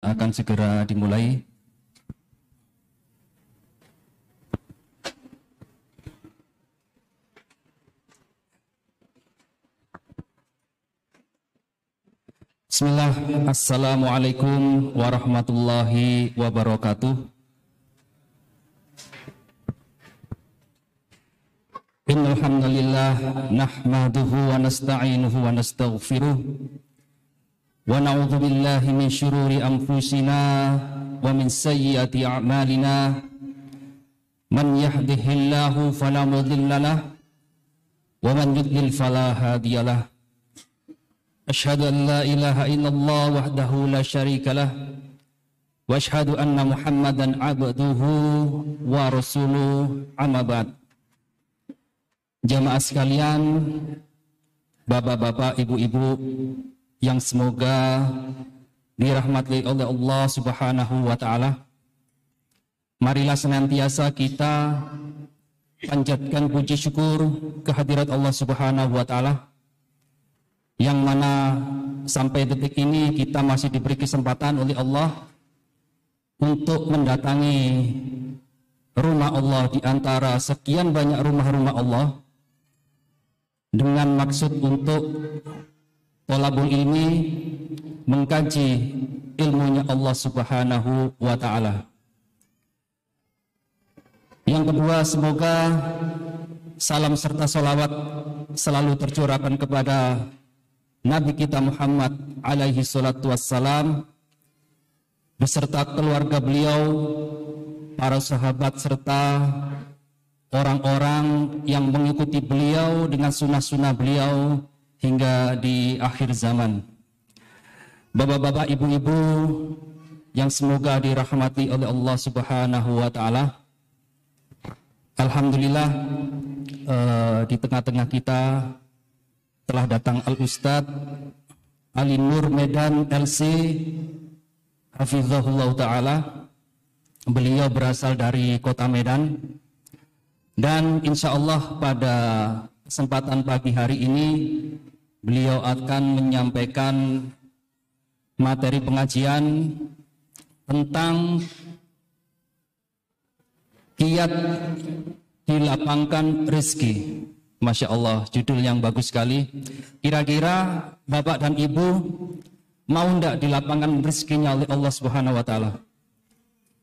akan segera dimulai. Bismillah, Assalamualaikum warahmatullahi wabarakatuh. Innal hamdalillah nahmaduhu wa nasta'inuhu wa nastaghfiruh ونعوذ بالله من شرور أنفسنا ومن سيئات أعمالنا من يهده الله فلا مضل له ومن يضلل فلا هادي له أشهد أن لا إله إلا الله وحده لا شريك له وأشهد أن محمدا عبده ورسوله أما بعد جماعة sekalian, bapak-bapak, ibu-ibu, yang semoga dirahmati oleh Allah Subhanahu wa taala. Marilah senantiasa kita panjatkan puji syukur kehadirat Allah Subhanahu wa taala yang mana sampai detik ini kita masih diberi kesempatan oleh Allah untuk mendatangi rumah Allah di antara sekian banyak rumah-rumah Allah dengan maksud untuk tolabul ilmi mengkaji ilmunya Allah Subhanahu wa taala. Yang kedua, semoga salam serta salawat selalu tercurahkan kepada Nabi kita Muhammad alaihi salatu wassalam beserta keluarga beliau, para sahabat serta orang-orang yang mengikuti beliau dengan sunnah-sunnah beliau hingga di akhir zaman. Bapak-bapak, ibu-ibu yang semoga dirahmati oleh Allah Subhanahu wa taala. Alhamdulillah uh, di tengah-tengah kita telah datang Al Ustad Ali Nur Medan LC Hafizahullah Ta'ala beliau berasal dari kota Medan dan insya Allah pada kesempatan pagi hari ini beliau akan menyampaikan materi pengajian tentang kiat dilapangkan rezeki Masya Allah, judul yang bagus sekali. Kira-kira Bapak dan Ibu mau ndak dilapangkan rezekinya oleh Allah Subhanahu wa taala?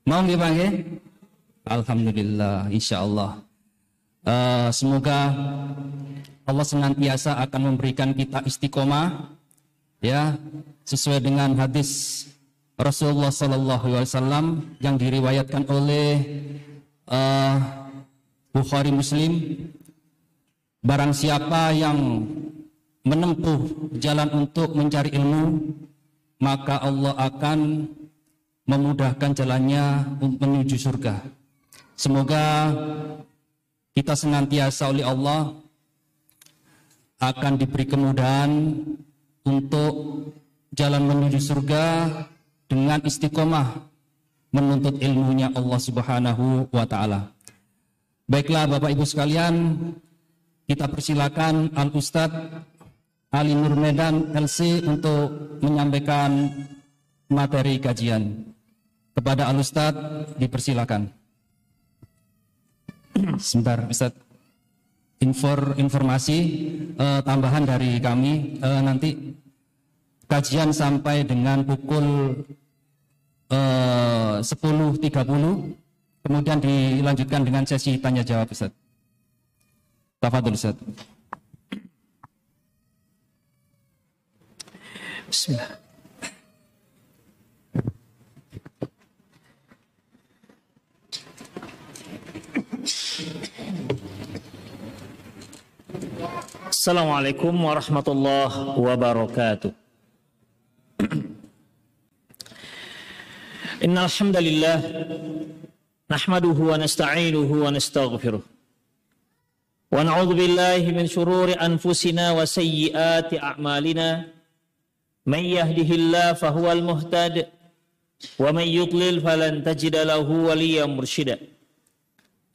Mau nggih Bang Alhamdulillah, insya Allah. Uh, semoga Allah senantiasa akan memberikan kita istiqomah ya sesuai dengan hadis Rasulullah Sallallahu Alaihi Wasallam yang diriwayatkan oleh uh, Bukhari Muslim Barang siapa yang menempuh jalan untuk mencari ilmu, maka Allah akan memudahkan jalannya menuju surga. Semoga kita senantiasa oleh Allah akan diberi kemudahan untuk jalan menuju surga dengan istiqomah menuntut ilmunya Allah Subhanahu wa taala. Baiklah Bapak Ibu sekalian, kita persilakan Al Ustadz Ali Nur Medan LC untuk menyampaikan materi kajian. Kepada Al Ustadz dipersilakan. Sebentar Ustadz. Infor, informasi uh, tambahan dari kami uh, nanti kajian sampai dengan pukul eh, uh, 10.30 kemudian dilanjutkan dengan sesi tanya jawab Ustaz. Tafadhol Ustaz. Bismillah. Assalamualaikum warahmatullahi wabarakatuh. Innal hamdalillah nahmaduhu wa nasta'inuhu wa nastaghfiruh. Wa na'udzu min shururi anfusina wa sayyiati a'malina. May yahdihillahu fahuwal wa may falan tajida lahu.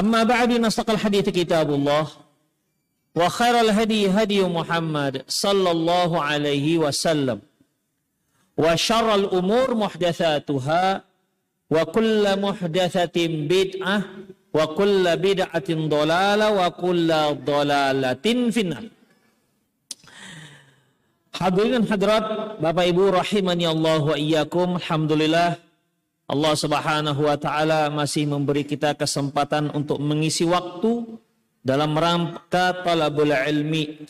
أما بعد نصدق الحديث كتاب الله وخير الهدي هدي محمد صلى الله عليه وسلم وشر الأمور محدثاتها وكل محدثة بدعة وكل بدعة ضلالة وكل ضلالة في النار Hadirin hadirat Bapak Ibu rahimani Allah wa iyyakum Alhamdulillah Allah Subhanahu wa taala masih memberi kita kesempatan untuk mengisi waktu dalam rangka talabul ilmi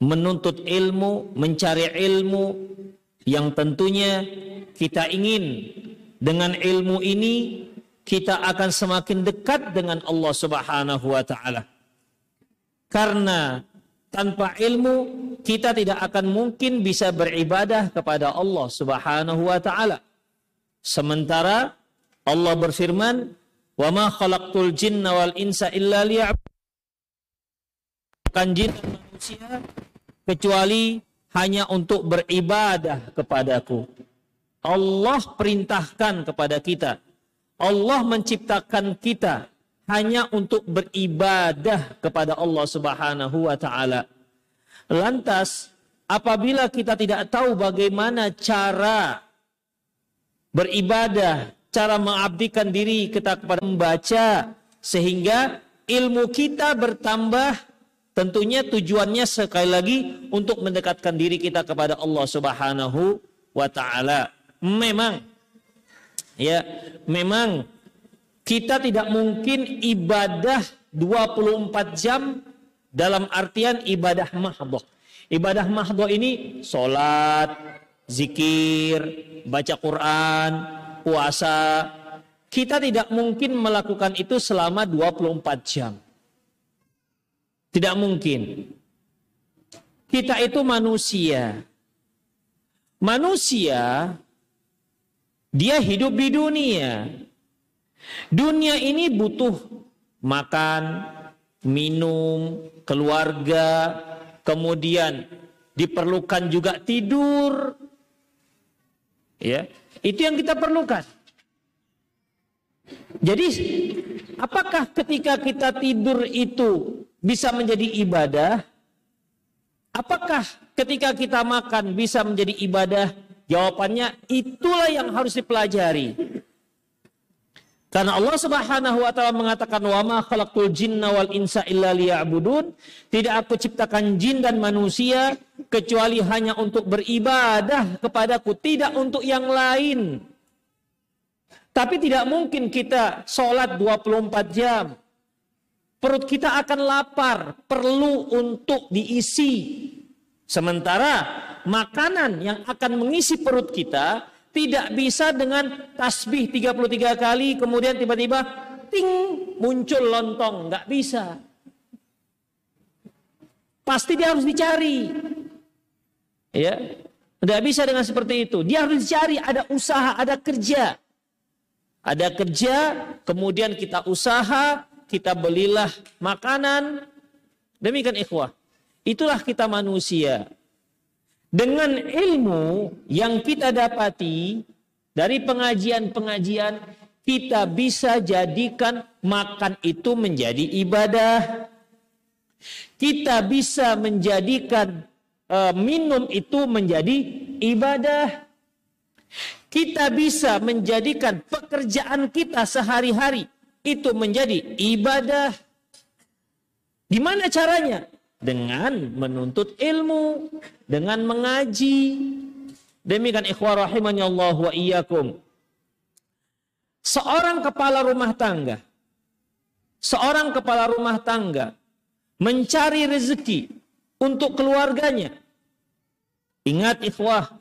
menuntut ilmu, mencari ilmu yang tentunya kita ingin dengan ilmu ini kita akan semakin dekat dengan Allah Subhanahu wa taala. Karena tanpa ilmu kita tidak akan mungkin bisa beribadah kepada Allah Subhanahu wa taala. Sementara Allah berfirman, "Wa ma khalaqtul jinna wal insa illa liya'budun." jin dan manusia kecuali hanya untuk beribadah kepadaku. Allah perintahkan kepada kita. Allah menciptakan kita hanya untuk beribadah kepada Allah Subhanahu wa taala. Lantas apabila kita tidak tahu bagaimana cara beribadah, cara mengabdikan diri kita kepada membaca sehingga ilmu kita bertambah Tentunya tujuannya sekali lagi untuk mendekatkan diri kita kepada Allah Subhanahu wa taala. Memang ya, memang kita tidak mungkin ibadah 24 jam dalam artian ibadah mahdoh. Ibadah mahdoh ini sholat, zikir, baca Quran, puasa. Kita tidak mungkin melakukan itu selama 24 jam. Tidak mungkin. Kita itu manusia. Manusia, dia hidup di dunia. Dunia ini butuh makan, minum, keluarga, kemudian diperlukan juga tidur. Ya, itu yang kita perlukan. Jadi, apakah ketika kita tidur itu bisa menjadi ibadah? Apakah ketika kita makan bisa menjadi ibadah? Jawabannya itulah yang harus dipelajari. Karena Allah Subhanahu wa taala mengatakan wa ma khalaqtul jinna wal insa illa liya'budun, tidak aku ciptakan jin dan manusia kecuali hanya untuk beribadah kepadaku, tidak untuk yang lain. Tapi tidak mungkin kita sholat 24 jam, perut kita akan lapar, perlu untuk diisi. Sementara makanan yang akan mengisi perut kita tidak bisa dengan tasbih 33 kali kemudian tiba-tiba ting muncul lontong, nggak bisa. Pasti dia harus dicari. Ya, nggak bisa dengan seperti itu. Dia harus dicari, ada usaha, ada kerja. Ada kerja, kemudian kita usaha, kita belilah makanan. Demikian ikhwah. Itulah kita manusia. Dengan ilmu yang kita dapati dari pengajian-pengajian, kita bisa jadikan makan itu menjadi ibadah. Kita bisa menjadikan uh, minum itu menjadi ibadah. Kita bisa menjadikan pekerjaan kita sehari-hari itu menjadi ibadah. Gimana caranya? Dengan menuntut ilmu, dengan mengaji. Demikian ikhwah rahimahnya Allah wa iyyakum. seorang kepala rumah tangga, seorang kepala rumah tangga mencari rezeki untuk keluarganya. Ingat ikhwah,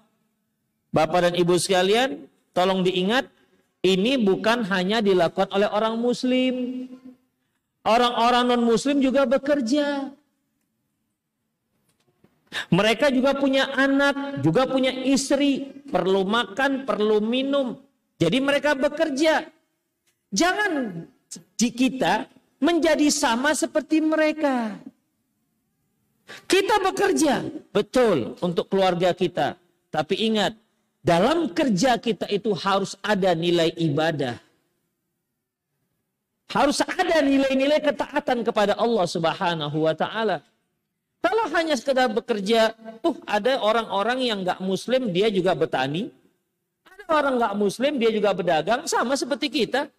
Bapak dan Ibu sekalian, tolong diingat, ini bukan hanya dilakukan oleh orang muslim. Orang-orang non-muslim juga bekerja. Mereka juga punya anak, juga punya istri, perlu makan, perlu minum. Jadi mereka bekerja. Jangan di kita menjadi sama seperti mereka. Kita bekerja, betul, untuk keluarga kita. Tapi ingat, dalam kerja kita itu harus ada nilai ibadah. Harus ada nilai-nilai ketaatan kepada Allah Subhanahu wa taala. Kalau hanya sekedar bekerja, tuh ada orang-orang yang nggak muslim dia juga bertani. Ada orang nggak muslim dia juga berdagang sama seperti kita.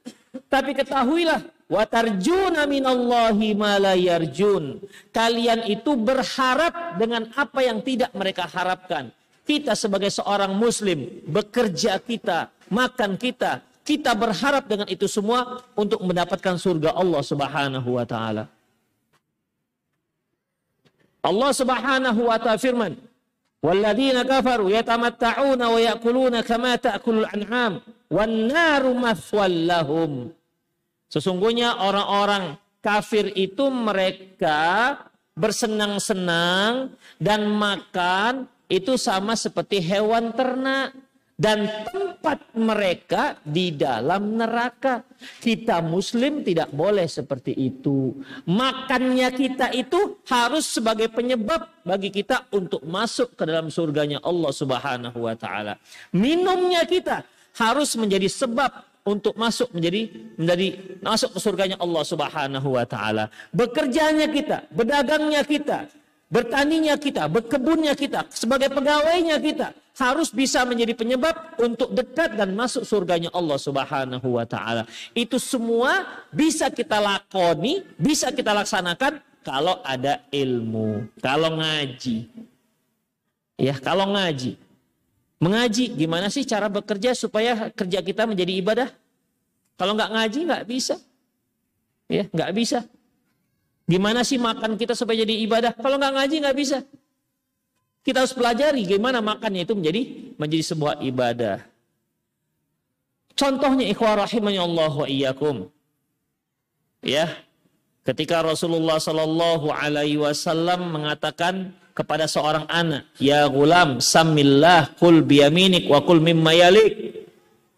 Tapi ketahuilah, watarjuna minallahi malayarjun. Kalian itu berharap dengan apa yang tidak mereka harapkan. Kita sebagai seorang muslim, bekerja kita, makan kita, kita berharap dengan itu semua untuk mendapatkan surga Allah Subhanahu wa taala. Allah Subhanahu wa taala firman, "Walladzina kafaru yatamatta'una wa ya'kuluna kama ta'kulul an'am wan naru mathwal lahum." Sesungguhnya orang-orang kafir itu mereka bersenang-senang dan makan itu sama seperti hewan ternak dan tempat mereka di dalam neraka. Kita muslim tidak boleh seperti itu. Makannya kita itu harus sebagai penyebab bagi kita untuk masuk ke dalam surganya Allah Subhanahu wa taala. Minumnya kita harus menjadi sebab untuk masuk menjadi menjadi masuk ke surganya Allah Subhanahu wa taala. Bekerjanya kita, berdagangnya kita, bertaninya kita, berkebunnya kita, sebagai pegawainya kita harus bisa menjadi penyebab untuk dekat dan masuk surganya Allah Subhanahu wa taala. Itu semua bisa kita lakoni, bisa kita laksanakan kalau ada ilmu, kalau ngaji. Ya, kalau ngaji. Mengaji, gimana sih cara bekerja supaya kerja kita menjadi ibadah? Kalau nggak ngaji nggak bisa. Ya, nggak bisa. Gimana sih makan kita supaya jadi ibadah? Kalau nggak ngaji nggak bisa. Kita harus pelajari gimana makannya itu menjadi menjadi sebuah ibadah. Contohnya ikhwah rahimahnya Allah wa iyyakum. Ya. Ketika Rasulullah Shallallahu alaihi wasallam mengatakan kepada seorang anak, "Ya gulam, samillah kul biyaminik wa kul mimma yalik."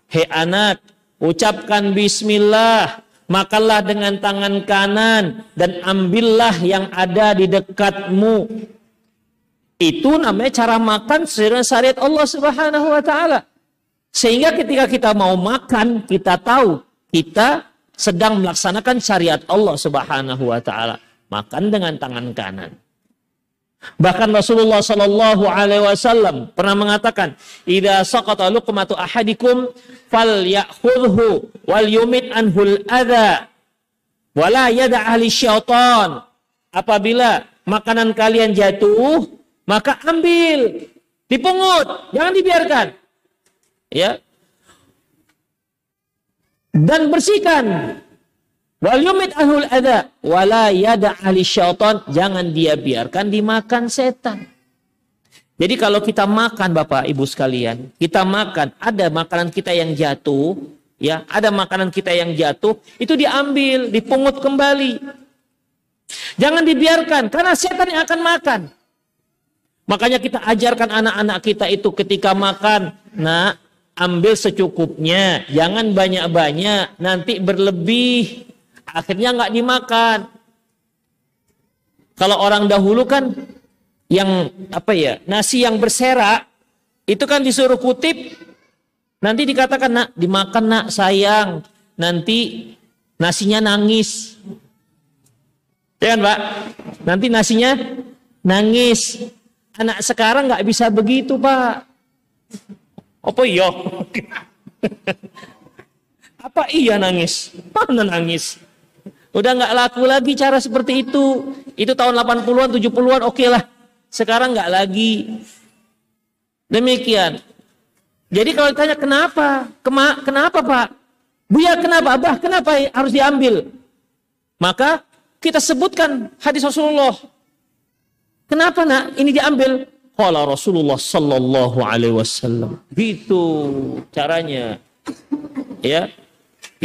Hei anak, ucapkan bismillah, makanlah dengan tangan kanan dan ambillah yang ada di dekatmu. Itu namanya cara makan sesuai syariat Allah Subhanahu wa taala. Sehingga ketika kita mau makan, kita tahu kita sedang melaksanakan syariat Allah Subhanahu wa taala. Makan dengan tangan kanan. Bahkan Rasulullah Shallallahu Alaihi Wasallam pernah mengatakan, "Ida saqata luqmatu ahadikum fal ya'khudhu wal yumit anhul adha wala yada ahli syaitan." Apabila makanan kalian jatuh, maka ambil, dipungut, jangan dibiarkan. Ya. Dan bersihkan Wal yumit ahul ada wala yada ahli syaitan jangan dia biarkan dimakan setan. Jadi kalau kita makan Bapak Ibu sekalian, kita makan, ada makanan kita yang jatuh, ya, ada makanan kita yang jatuh, itu diambil, dipungut kembali. Jangan dibiarkan karena setan yang akan makan. Makanya kita ajarkan anak-anak kita itu ketika makan, nak, ambil secukupnya, jangan banyak-banyak, nanti berlebih. Akhirnya nggak dimakan. Kalau orang dahulu kan yang apa ya nasi yang berserak itu kan disuruh kutip. Nanti dikatakan nak dimakan nak sayang. Nanti nasinya nangis. Ya kan pak? Nanti nasinya nangis anak sekarang nggak bisa begitu pak apa iya apa iya nangis mana nangis Udah nggak laku lagi cara seperti itu. Itu tahun 80-an, 70-an oke okay lah. Sekarang nggak lagi. Demikian. Jadi kalau ditanya kenapa? Kema kenapa Pak? Buya kenapa? Abah kenapa harus diambil? Maka kita sebutkan hadis Rasulullah. Kenapa nak ini diambil? Qala Rasulullah sallallahu alaihi wasallam. Gitu caranya. Ya.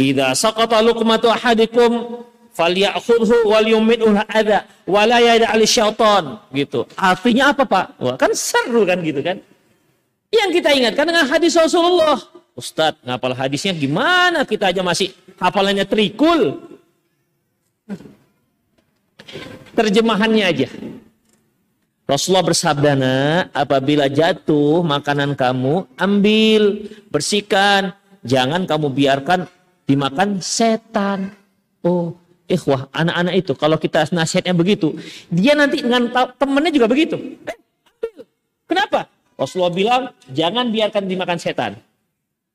Idza saqata luqmatu ahadikum falyakhudhu wal yumidhu adza wa la yad'al syaitan gitu. Artinya apa, Pak? Wah, kan seru kan gitu kan? Yang kita ingatkan dengan hadis Rasulullah. Ustadz, ngapal hadisnya gimana? Kita aja masih hafalannya trikul. Terjemahannya aja. Rasulullah bersabda, nak, apabila jatuh makanan kamu, ambil, bersihkan. Jangan kamu biarkan dimakan setan. Oh, ikhwah, anak-anak itu, kalau kita nasihatnya begitu, dia nanti dengan temennya juga begitu. Eh. Kenapa? Rasulullah bilang, jangan biarkan dimakan setan.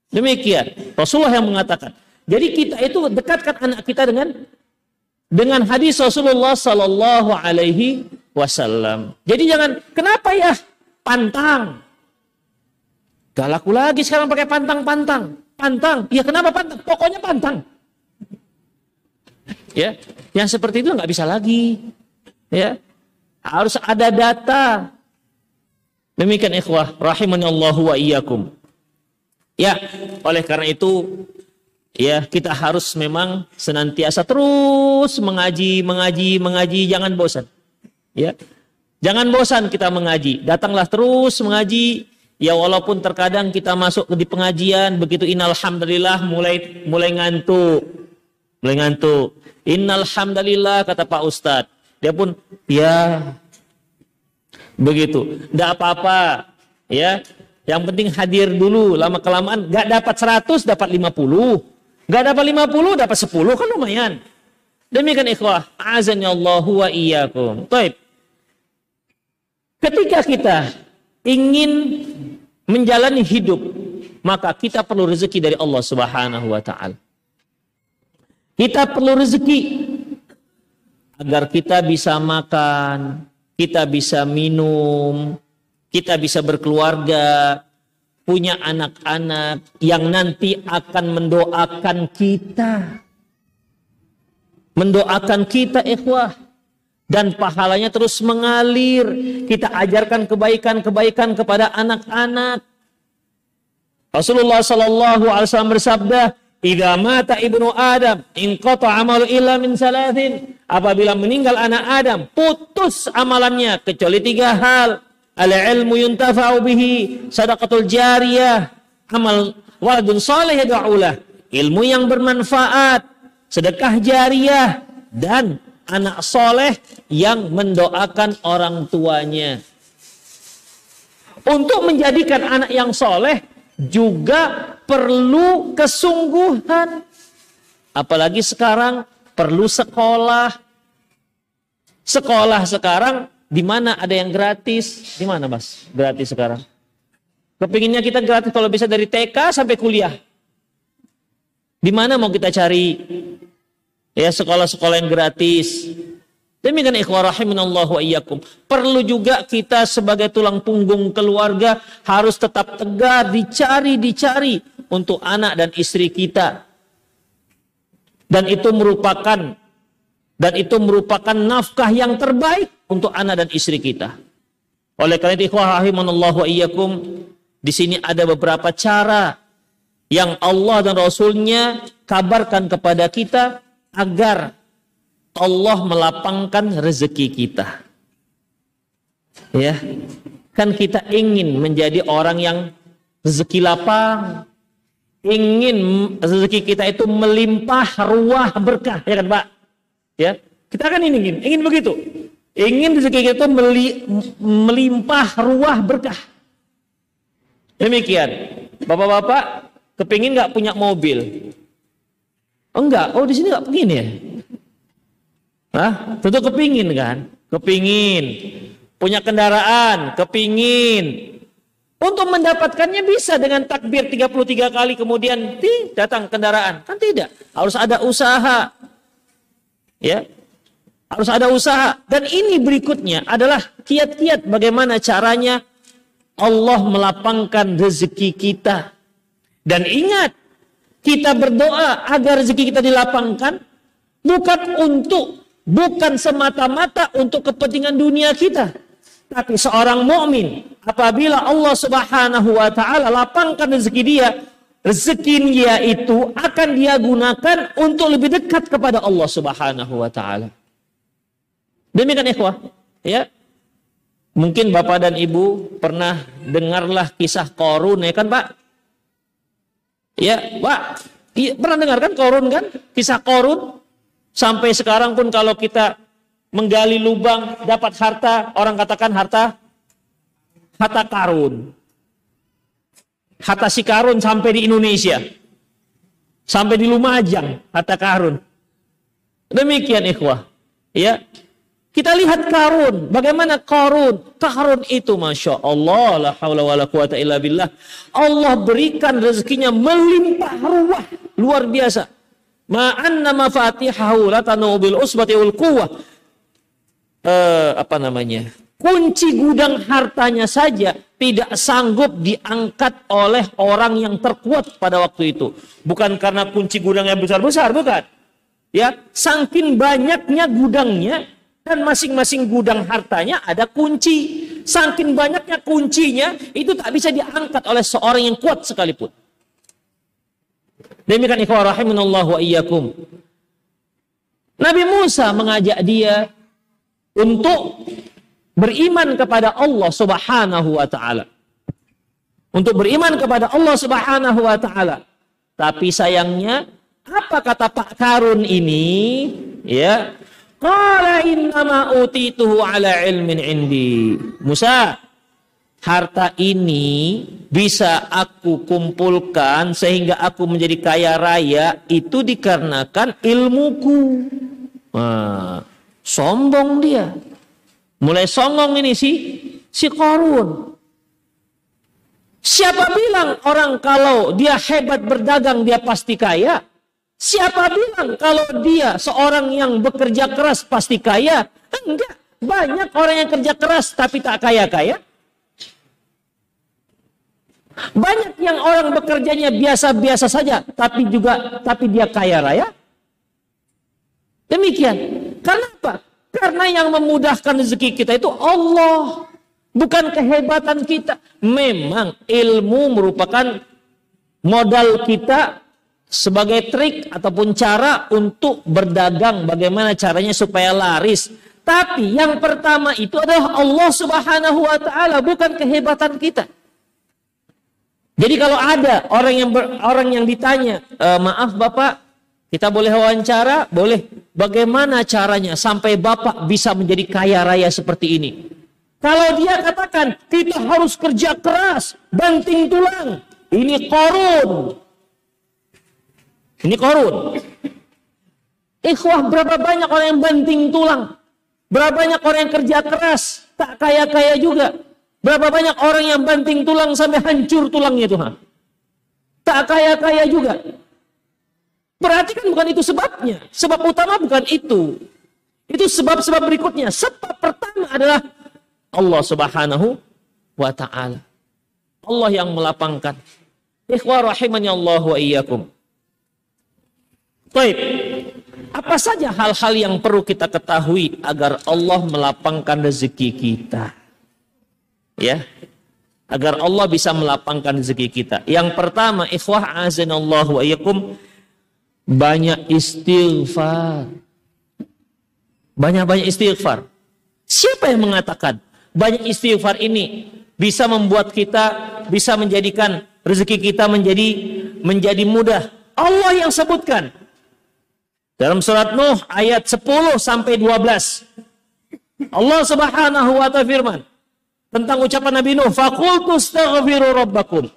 Demikian. Rasulullah yang mengatakan. Jadi kita itu dekatkan anak kita dengan dengan hadis Rasulullah Sallallahu Alaihi Wasallam. Jadi jangan kenapa ya pantang. Gak laku lagi sekarang pakai pantang-pantang. Pantang. Ya kenapa pantang? Pokoknya pantang. Ya, yang seperti itu nggak bisa lagi. Ya, harus ada data. Demikian ikhwah rahimani Allah wa iyyakum. Ya, oleh karena itu ya kita harus memang senantiasa terus mengaji, mengaji, mengaji, jangan bosan. Ya. Jangan bosan kita mengaji. Datanglah terus mengaji. Ya walaupun terkadang kita masuk di pengajian begitu innalhamdulillah mulai mulai ngantuk. Mulai ngantuk. Innalhamdulillah kata Pak Ustadz. Dia pun ya begitu. Tidak apa-apa. Ya, yang penting hadir dulu, lama kelamaan gak dapat 100 dapat 50. Gak dapat 50 dapat 10 kan lumayan. Demikian ikhwah, azan Allah wa iyyakum. Taib. Ketika kita ingin menjalani hidup, maka kita perlu rezeki dari Allah Subhanahu wa taala. Kita perlu rezeki agar kita bisa makan, kita bisa minum, kita bisa berkeluarga, punya anak-anak yang nanti akan mendoakan kita. Mendoakan kita ikhwah. Dan pahalanya terus mengalir. Kita ajarkan kebaikan-kebaikan kepada anak-anak. Rasulullah Sallallahu Alaihi Wasallam bersabda, "Idza mata ibnu Adam, inqata amalu illa min salatin." Apabila meninggal anak Adam, putus amalannya kecuali tiga hal al ilmu yuntafa'u bihi sadaqatul jariyah amal waladun saleh yad'ulah ilmu yang bermanfaat sedekah jariyah dan anak soleh yang mendoakan orang tuanya untuk menjadikan anak yang soleh juga perlu kesungguhan apalagi sekarang perlu sekolah sekolah sekarang di mana ada yang gratis? Di mana mas? Gratis sekarang. Kepinginnya kita gratis kalau bisa dari TK sampai kuliah. Di mana mau kita cari ya sekolah-sekolah yang gratis? Demikian ikhwah rahiminallah wa iyyakum. Perlu juga kita sebagai tulang punggung keluarga harus tetap tegar, dicari, dicari untuk anak dan istri kita. Dan itu merupakan dan itu merupakan nafkah yang terbaik untuk anak dan istri kita. Oleh karena itu ikhwah rahimanallahu wa iyyakum di sini ada beberapa cara yang Allah dan Rasulnya kabarkan kepada kita agar Allah melapangkan rezeki kita. Ya, kan kita ingin menjadi orang yang rezeki lapang, ingin rezeki kita itu melimpah ruah berkah, ya kan Pak? Ya, kita kan ingin, ingin begitu. Ingin rezeki kita meli, melimpah ruah berkah. Demikian. Bapak-bapak kepingin nggak punya mobil? Enggak. Oh di sini nggak pengin ya? Hah? Tentu kepingin kan? Kepingin. Punya kendaraan, kepingin. Untuk mendapatkannya bisa dengan takbir 33 kali kemudian datang kendaraan. Kan tidak. Harus ada usaha. Ya, harus ada usaha. Dan ini berikutnya adalah kiat-kiat bagaimana caranya Allah melapangkan rezeki kita. Dan ingat, kita berdoa agar rezeki kita dilapangkan bukan untuk bukan semata-mata untuk kepentingan dunia kita. Tapi seorang mukmin apabila Allah Subhanahu wa taala lapangkan rezeki dia, rezeki dia itu akan dia gunakan untuk lebih dekat kepada Allah Subhanahu wa taala. Demikian ikhwah, ya. Mungkin Bapak dan Ibu pernah dengarlah kisah Korun ya kan Pak? Ya, Pak, pernah dengar kan Korun kan? Kisah Korun. Sampai sekarang pun kalau kita menggali lubang dapat harta, orang katakan harta harta karun. Harta si karun sampai di Indonesia. Sampai di Lumajang harta karun. Demikian ikhwah. Ya, kita lihat Karun, bagaimana Karun? Karun itu Masya Allah, la hawla wa la quwata illa billah. Allah berikan rezekinya melimpah ruah, luar biasa. Ma'anna mafatihahu latanu bil usbati ul quwah. Uh, apa namanya? Kunci gudang hartanya saja tidak sanggup diangkat oleh orang yang terkuat pada waktu itu. Bukan karena kunci gudangnya besar-besar, bukan. Ya, saking banyaknya gudangnya, dan masing-masing gudang hartanya ada kunci. Saking banyaknya kuncinya, itu tak bisa diangkat oleh seorang yang kuat sekalipun. Demikian ikhwah rahimunallah wa iyyakum. Nabi Musa mengajak dia untuk beriman kepada Allah Subhanahu wa taala. Untuk beriman kepada Allah Subhanahu wa taala. Tapi sayangnya apa kata Pak Karun ini? Ya, Qala innama utituhu ala ilmin indi. Musa, harta ini bisa aku kumpulkan sehingga aku menjadi kaya raya itu dikarenakan ilmuku. Nah, sombong dia. Mulai songong ini si si Korun. Siapa bilang orang kalau dia hebat berdagang dia pasti kaya? Siapa bilang kalau dia seorang yang bekerja keras pasti kaya? Enggak. Banyak orang yang kerja keras tapi tak kaya-kaya. Banyak yang orang bekerjanya biasa-biasa saja tapi juga tapi dia kaya raya. Demikian. Kenapa? Karena yang memudahkan rezeki kita itu Allah. Bukan kehebatan kita. Memang ilmu merupakan modal kita sebagai trik ataupun cara untuk berdagang bagaimana caranya supaya laris. Tapi yang pertama itu adalah Allah Subhanahu wa taala, bukan kehebatan kita. Jadi kalau ada orang yang ber, orang yang ditanya, e, "Maaf Bapak, kita boleh wawancara? Boleh. Bagaimana caranya sampai Bapak bisa menjadi kaya raya seperti ini?" Kalau dia katakan, "Kita harus kerja keras, banting tulang." Ini korun, ini korun. Ikhwah berapa banyak orang yang banting tulang. Berapa banyak orang yang kerja keras. Tak kaya-kaya juga. Berapa banyak orang yang banting tulang sampai hancur tulangnya Tuhan. Tak kaya-kaya juga. Perhatikan bukan itu sebabnya. Sebab utama bukan itu. Itu sebab-sebab berikutnya. Sebab pertama adalah Allah subhanahu wa ta'ala. Allah yang melapangkan. Ikhwah rahimani Allah wa iyyakum. Baik. Apa saja hal-hal yang perlu kita ketahui agar Allah melapangkan rezeki kita? Ya. Agar Allah bisa melapangkan rezeki kita. Yang pertama, ikhwah azanallahu wa iyyakum banyak istighfar. Banyak-banyak istighfar. Siapa yang mengatakan banyak istighfar ini bisa membuat kita bisa menjadikan rezeki kita menjadi menjadi mudah? Allah yang sebutkan dalam surat Nuh ayat 10 sampai 12. Allah Subhanahu wa taala firman tentang ucapan Nabi Nuh, "Faqultu astaghfiru rabbakum."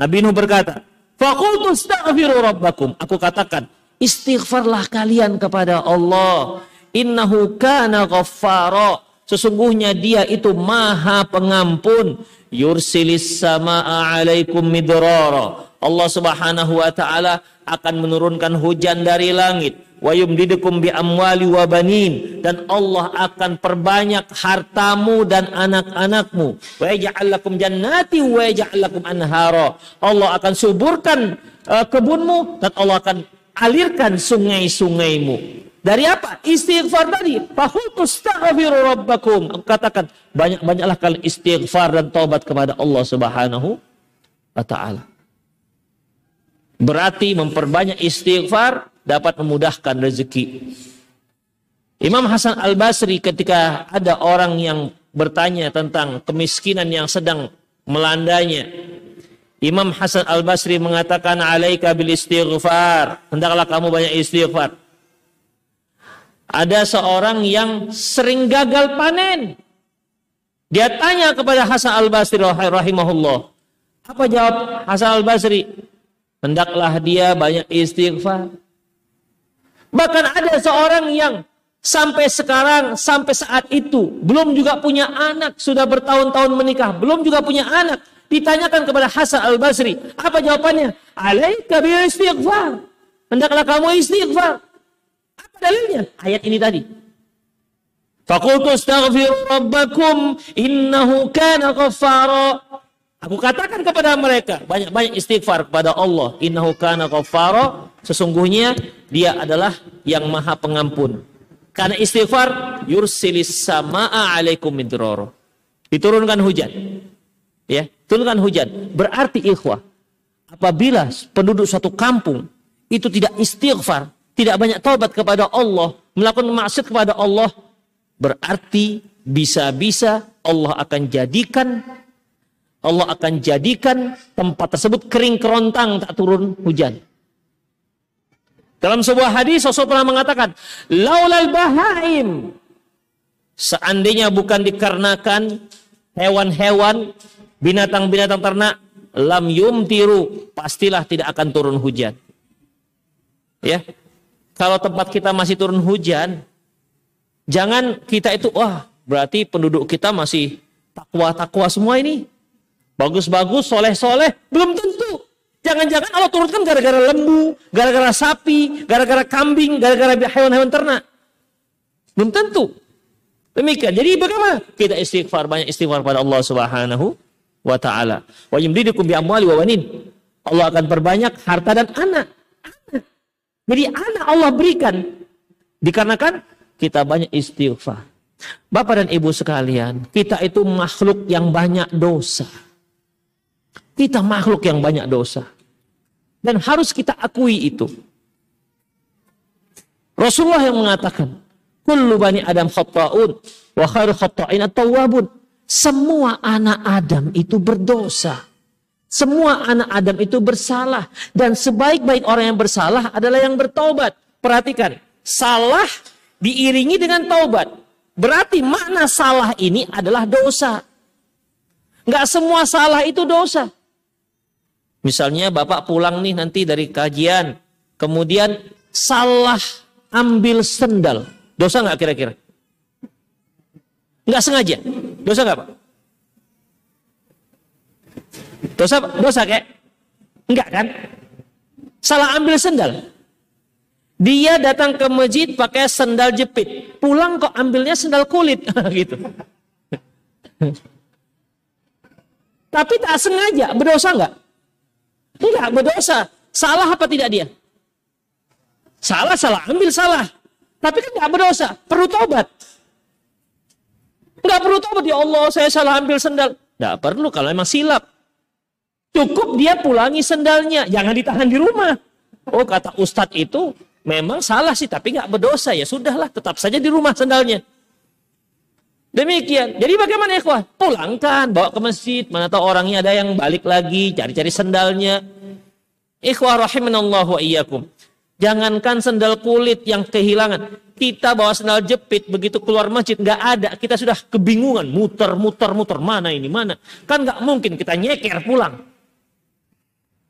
Nabi Nuh berkata, "Faqultu astaghfiru rabbakum." Aku katakan, istighfarlah kalian kepada Allah. Innahu kana ghaffara. Sesungguhnya dia itu maha pengampun. Yursilis sama'a alaikum midrara. Allah subhanahu wa ta'ala akan menurunkan hujan dari langit wa yumdidukum bi amwali wa banin dan Allah akan perbanyak hartamu dan anak-anakmu wa yaj'al lakum jannati wa yaj'al lakum anhara Allah akan suburkan uh, kebunmu dan Allah akan alirkan sungai-sungaimu dari apa? Istighfar tadi. Fahultu astaghfiru rabbakum. Katakan, banyak-banyaklah kalian istighfar dan taubat kepada Allah Subhanahu wa taala. Berarti memperbanyak istighfar dapat memudahkan rezeki. Imam Hasan Al-Basri ketika ada orang yang bertanya tentang kemiskinan yang sedang melandanya. Imam Hasan Al-Basri mengatakan alaika bil istighfar. Hendaklah kamu banyak istighfar. Ada seorang yang sering gagal panen. Dia tanya kepada Hasan Al-Basri rahimahullah. Apa jawab Hasan Al-Basri? Hendaklah dia banyak istighfar. Bahkan ada seorang yang sampai sekarang, sampai saat itu, belum juga punya anak, sudah bertahun-tahun menikah, belum juga punya anak. Ditanyakan kepada Hasan al-Basri, apa jawabannya? Alaika bi istighfar. Hendaklah kamu istighfar. Apa dalilnya? Ayat ini tadi. Fakultu astaghfiru rabbakum innahu kana ghaffara. Aku katakan kepada mereka, banyak-banyak istighfar kepada Allah. Innahu kana ghaffara, sesungguhnya dia adalah yang maha pengampun. Karena istighfar, yursilis sama'a alaikum midraro. Diturunkan hujan. Ya, turunkan hujan. Berarti ikhwah, apabila penduduk suatu kampung itu tidak istighfar, tidak banyak taubat kepada Allah, melakukan maksiat kepada Allah, berarti bisa-bisa Allah akan jadikan Allah akan jadikan tempat tersebut kering kerontang tak turun hujan. Dalam sebuah hadis Rasul pernah mengatakan, "Laulal bahaim." Seandainya bukan dikarenakan hewan-hewan, binatang-binatang ternak, lam yumtiru, pastilah tidak akan turun hujan. Ya. Kalau tempat kita masih turun hujan, jangan kita itu wah, berarti penduduk kita masih takwa-takwa semua ini. Bagus-bagus, soleh-soleh, belum tentu. Jangan-jangan Allah turunkan gara-gara lembu, gara-gara sapi, gara-gara kambing, gara-gara hewan-hewan ternak. Belum tentu. Demikian. Jadi bagaimana? Kita istighfar, banyak istighfar pada Allah Subhanahu wa taala. Wa yumdidukum bi amwali wa banin. Allah akan perbanyak harta dan anak. Anak. Jadi anak Allah berikan dikarenakan kita banyak istighfar. Bapak dan Ibu sekalian, kita itu makhluk yang banyak dosa. Kita makhluk yang banyak dosa. Dan harus kita akui itu. Rasulullah yang mengatakan, Kullu bani Adam khatta'un, wa khairu khatta'in at-tawwabun. Semua anak Adam itu berdosa. Semua anak Adam itu bersalah. Dan sebaik-baik orang yang bersalah adalah yang bertobat. Perhatikan, salah diiringi dengan taubat. Berarti makna salah ini adalah dosa. Enggak semua salah itu dosa. Misalnya Bapak pulang nih nanti dari kajian, kemudian salah ambil sendal. Dosa nggak kira-kira? Nggak sengaja. Dosa nggak Pak? Dosa, dosa kayak? Enggak kan? Salah ambil sendal. Dia datang ke masjid pakai sendal jepit. Pulang kok ambilnya sendal kulit. gitu. Tapi tak sengaja, berdosa nggak? Enggak, berdosa. Salah apa tidak dia? Salah, salah. Ambil salah. Tapi kan enggak berdosa. Perlu tobat. Enggak perlu tobat. Ya Allah, saya salah ambil sendal. Enggak perlu kalau memang silap. Cukup dia pulangi sendalnya. Jangan ditahan di rumah. Oh, kata ustadz itu memang salah sih, tapi enggak berdosa. Ya sudahlah, tetap saja di rumah sendalnya. Demikian. Jadi bagaimana ikhwah? Pulangkan, bawa ke masjid. Mana tahu orangnya ada yang balik lagi, cari-cari sendalnya. Ikhwah rahimanallahu wa iyyakum. Jangankan sendal kulit yang kehilangan. Kita bawa sendal jepit begitu keluar masjid nggak ada. Kita sudah kebingungan. Muter, muter, muter. Mana ini, mana. Kan nggak mungkin kita nyeker pulang.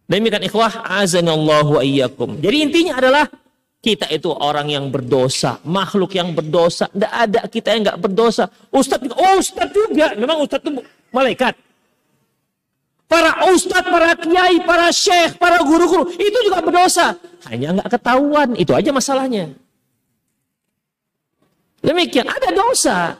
Demikian ikhwah azanallahu wa iyyakum. Jadi intinya adalah kita itu orang yang berdosa, makhluk yang berdosa. Tidak ada kita yang nggak berdosa. Ustadz, oh Ustadz juga. Memang Ustadz itu malaikat. para ustadz, para kiai, para syekh, para guru-guru, itu juga berdosa. Hanya nggak ketahuan, itu aja masalahnya. Demikian, ada dosa.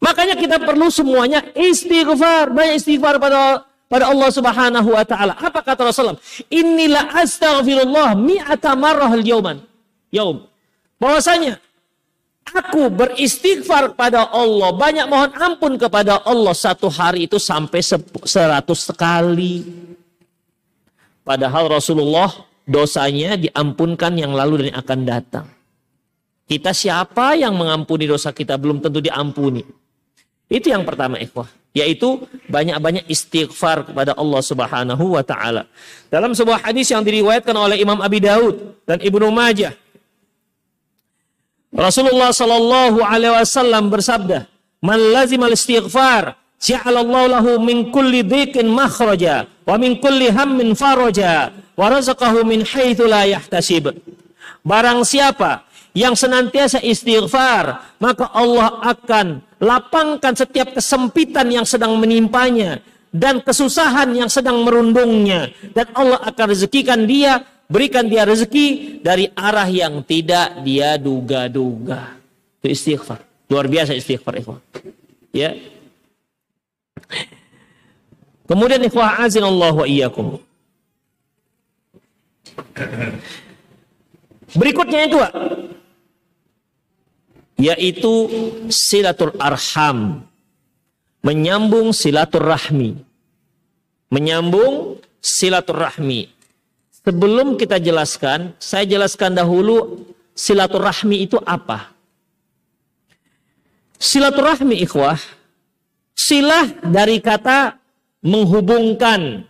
Makanya kita perlu semuanya istighfar, banyak istighfar pada pada Allah Subhanahu wa taala. Apa kata Rasulullah? Inilah astaghfirullah mi'ata marrah al-yauman. Yaum. Bahwasanya aku beristighfar kepada Allah, banyak mohon ampun kepada Allah satu hari itu sampai seratus sekali. Padahal Rasulullah dosanya diampunkan yang lalu dan yang akan datang. Kita siapa yang mengampuni dosa kita belum tentu diampuni. Itu yang pertama ikhwah, yaitu banyak-banyak istighfar kepada Allah Subhanahu wa taala. Dalam sebuah hadis yang diriwayatkan oleh Imam Abi Daud dan Ibnu Majah, Rasulullah sallallahu alaihi wasallam bersabda, "Man lazimal istighfar, ja'alallahu lahu min kulli dhiqin makhraja wa min kulli hammin faraja wa razaqahu min haitsu la yahtasib." Barang siapa yang senantiasa istighfar, maka Allah akan lapangkan setiap kesempitan yang sedang menimpanya dan kesusahan yang sedang merundungnya. Dan Allah akan rezekikan dia berikan dia rezeki dari arah yang tidak dia duga-duga. Itu istighfar. Luar biasa istighfar ikhwah ya. Kemudian ikhwah azin Allah wa iyyakum. Berikutnya itu yaitu silatul arham. Menyambung silaturahmi menyambung silaturahmi sebelum kita jelaskan saya jelaskan dahulu silaturahmi itu apa. Silaturahmi ikhwah silah dari kata menghubungkan.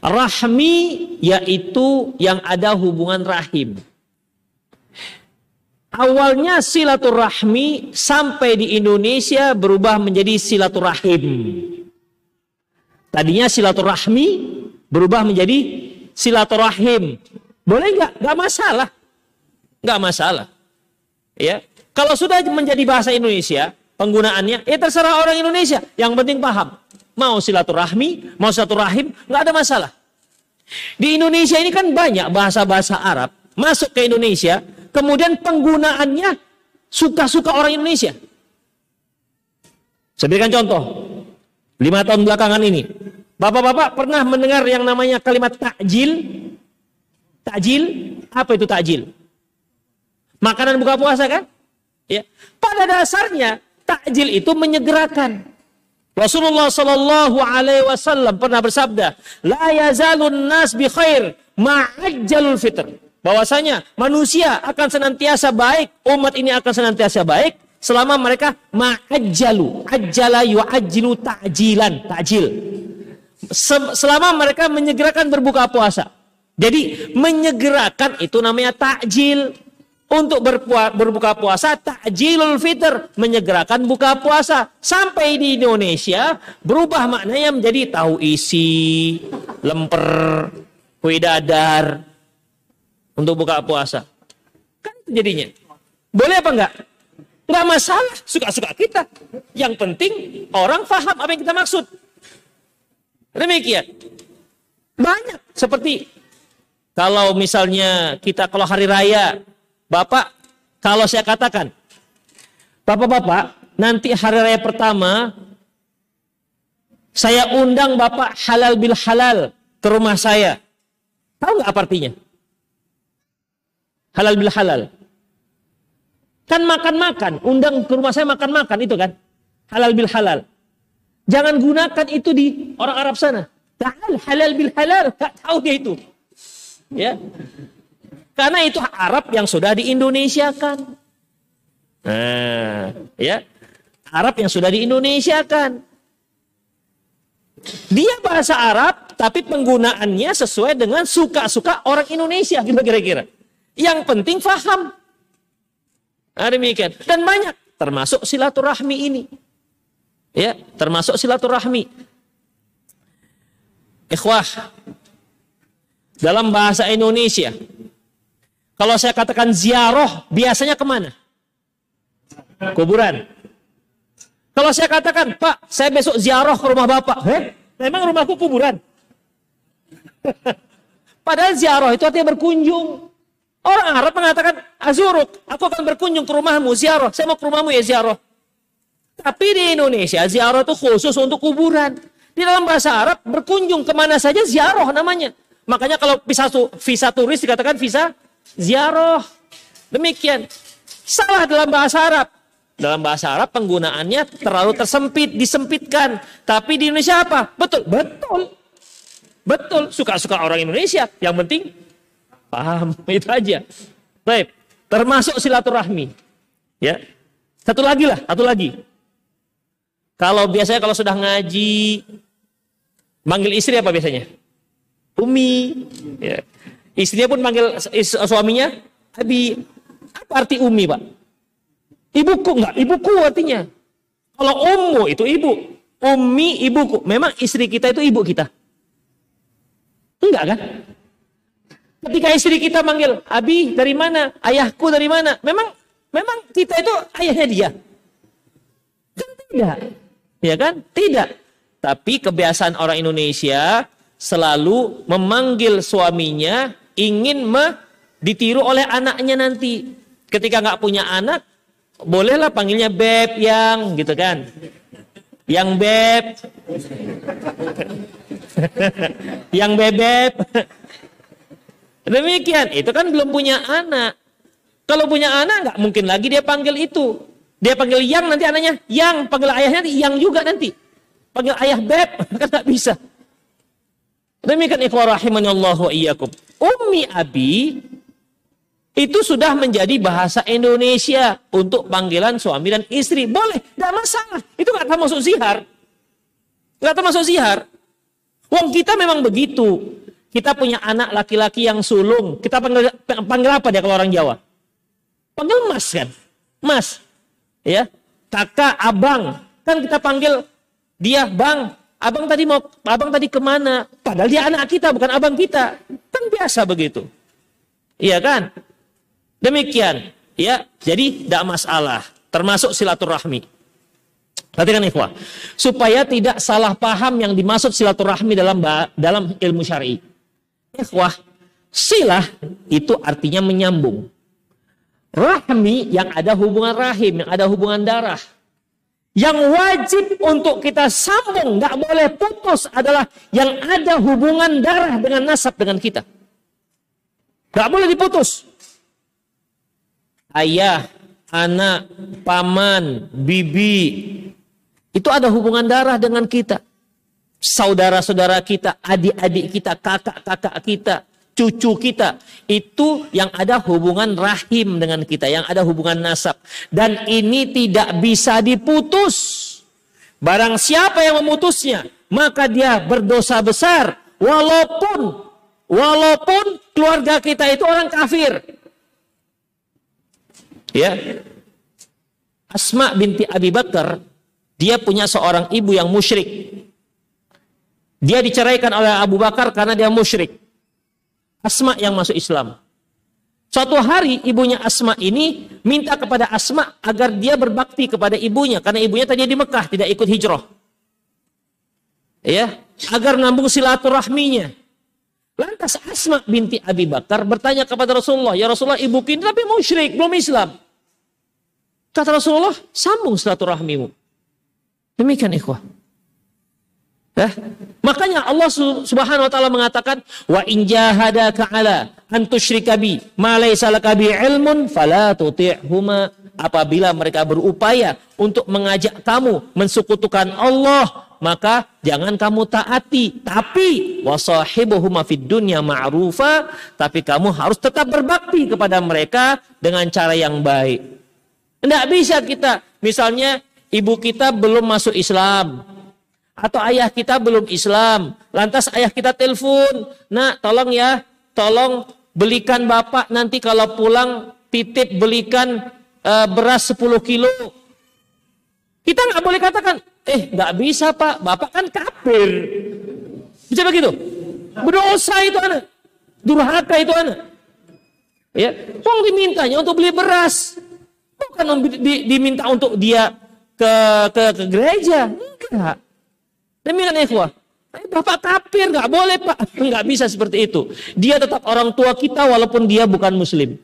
Rahmi yaitu yang ada hubungan rahim Awalnya silaturahmi sampai di Indonesia berubah menjadi silaturahim. Tadinya silaturahmi berubah menjadi silaturahim. Boleh nggak? Nggak masalah. Nggak masalah. Ya, kalau sudah menjadi bahasa Indonesia, penggunaannya, ya terserah orang Indonesia. Yang penting paham. Mau silaturahmi, mau silaturahim, nggak ada masalah. Di Indonesia ini kan banyak bahasa-bahasa Arab masuk ke Indonesia kemudian penggunaannya suka-suka orang Indonesia. Saya berikan contoh. Lima tahun belakangan ini. Bapak-bapak pernah mendengar yang namanya kalimat takjil? Takjil? Apa itu takjil? Makanan buka puasa kan? Ya. Pada dasarnya takjil itu menyegerakan. Rasulullah Shallallahu Alaihi Wasallam pernah bersabda, "La yazalun nas bi khair ma'ajjalul fitr." Bahwasanya manusia akan senantiasa baik, umat ini akan senantiasa baik selama mereka ma'ajjalu, ajjala yu'ajjilu ta'jilan, ta'jil. Selama mereka menyegerakan berbuka puasa. Jadi menyegerakan itu namanya takjil. Untuk berbuka puasa, takjilul fitr, menyegerakan buka puasa. Sampai di Indonesia, berubah maknanya menjadi tahu isi, lemper, kue dadar, untuk buka puasa. Kan itu jadinya. Boleh apa enggak? Enggak masalah, suka-suka kita. Yang penting orang faham apa yang kita maksud. Demikian. Banyak seperti kalau misalnya kita kalau hari raya, Bapak, kalau saya katakan, Bapak-bapak, nanti hari raya pertama saya undang Bapak halal bil halal ke rumah saya. Tahu nggak apa artinya? Halal bil halal. Kan makan-makan, undang ke rumah saya makan-makan itu kan. Halal bil halal. Jangan gunakan itu di orang Arab sana. Ta'al halal bil halal, tak tahu dia itu. Ya. Karena itu Arab yang sudah di Indonesia kan. Nah, ya. Arab yang sudah di Indonesia kan. Dia bahasa Arab, tapi penggunaannya sesuai dengan suka-suka orang Indonesia, gitu kira-kira. Yang penting faham. Nah, demikian. Dan banyak. Termasuk silaturahmi ini. Ya, termasuk silaturahmi. Ikhwah. Dalam bahasa Indonesia. Kalau saya katakan ziarah, biasanya ke mana? Kuburan. Kalau saya katakan, Pak, saya besok ziarah ke rumah Bapak. Heh, memang rumahku kuburan. Padahal ziarah itu artinya berkunjung. Orang Arab mengatakan, Azuruk, aku akan berkunjung ke rumahmu, ziarah. Saya mau ke rumahmu ya ziarah. Tapi di Indonesia, ziarah itu khusus untuk kuburan. Di dalam bahasa Arab, berkunjung ke mana saja ziarah namanya. Makanya kalau visa, visa turis dikatakan visa ziarah. Demikian. Salah dalam bahasa Arab. Dalam bahasa Arab penggunaannya terlalu tersempit, disempitkan. Tapi di Indonesia apa? Betul, betul. Betul, suka-suka orang Indonesia. Yang penting paham, itu aja. Baik, termasuk silaturahmi. Ya. Satu lagi lah, satu lagi. Kalau biasanya kalau sudah ngaji, manggil istri apa biasanya? Umi. Ya. Istrinya pun manggil suaminya Abi. Apa arti umi, Pak? Ibuku enggak, ibuku artinya. Kalau ummu itu ibu, umi ibuku. Memang istri kita itu ibu kita. Enggak kan? Ketika istri kita manggil, Abi dari mana? Ayahku dari mana? Memang memang kita itu ayahnya dia. Kan tidak. Ya kan? Tidak. Tapi kebiasaan orang Indonesia selalu memanggil suaminya ingin me, ditiru oleh anaknya nanti. Ketika nggak punya anak, bolehlah panggilnya beb yang gitu kan. Yang beb. yang bebek. Demikian, itu kan belum punya anak. Kalau punya anak nggak mungkin lagi dia panggil itu. Dia panggil yang nanti anaknya yang panggil ayahnya yang juga nanti. Panggil ayah beb kan nggak bisa. Demikian ikhwah Allah wa iyyakum. Ummi abi itu sudah menjadi bahasa Indonesia untuk panggilan suami dan istri. Boleh, tidak masalah. Itu nggak termasuk zihar. Nggak termasuk zihar. Wong kita memang begitu. Kita punya anak laki-laki yang sulung. Kita panggil, panggil apa dia kalau orang Jawa? Panggil mas kan? Mas. Ya. Kakak, abang. Kan kita panggil dia bang. Abang tadi mau, abang tadi ke mana? Padahal dia anak kita, bukan abang kita. Kan biasa begitu. Iya kan? Demikian. Ya, jadi tidak masalah. Termasuk silaturahmi. Perhatikan ikhwah. Supaya tidak salah paham yang dimaksud silaturahmi dalam dalam ilmu syar'i. Ikhwah, silah itu artinya menyambung. Rahmi yang ada hubungan rahim, yang ada hubungan darah. Yang wajib untuk kita sambung, nggak boleh putus adalah yang ada hubungan darah dengan nasab dengan kita. Nggak boleh diputus. Ayah, anak, paman, bibi, itu ada hubungan darah dengan kita. Saudara-saudara kita, adik-adik kita, kakak-kakak kita, cucu kita. Itu yang ada hubungan rahim dengan kita, yang ada hubungan nasab. Dan ini tidak bisa diputus. Barang siapa yang memutusnya, maka dia berdosa besar. Walaupun, walaupun keluarga kita itu orang kafir. Ya, Asma binti Abi Bakar dia punya seorang ibu yang musyrik. Dia diceraikan oleh Abu Bakar karena dia musyrik. Asma yang masuk Islam. Suatu hari ibunya Asma ini minta kepada Asma agar dia berbakti kepada ibunya karena ibunya tadi di Mekah tidak ikut hijrah. Ya, agar nambung silaturahminya. Lantas Asma binti Abi Bakar bertanya kepada Rasulullah, "Ya Rasulullah, ibu kita tapi musyrik, belum Islam." Kata Rasulullah, "Sambung silaturahmimu." Demikian ikhwah. Eh? Makanya Allah Subhanahu wa taala mengatakan wa in jahadaka ala an tusyrika bi ma laysa laka bi ilmun fala tuti'huma apabila mereka berupaya untuk mengajak kamu mensekutukan Allah maka jangan kamu taati tapi wasahibuhuma fid dunya ma'rufa tapi kamu harus tetap berbakti kepada mereka dengan cara yang baik. Tidak bisa kita misalnya ibu kita belum masuk Islam atau ayah kita belum Islam. Lantas ayah kita telepon, "Nak, tolong ya, tolong belikan Bapak nanti kalau pulang titip belikan uh, beras 10 kilo." Kita nggak boleh katakan, "Eh, nggak bisa, Pak. Bapak kan kafir." Bisa begitu? Berdosa itu anak. Durhaka itu anak. Ya, tong dimintanya untuk beli beras. Bukan diminta untuk dia ke ke, ke gereja. Enggak. Demikian ikhwah. Eh, Bapak kafir, nggak boleh Pak. Nggak bisa seperti itu. Dia tetap orang tua kita walaupun dia bukan muslim.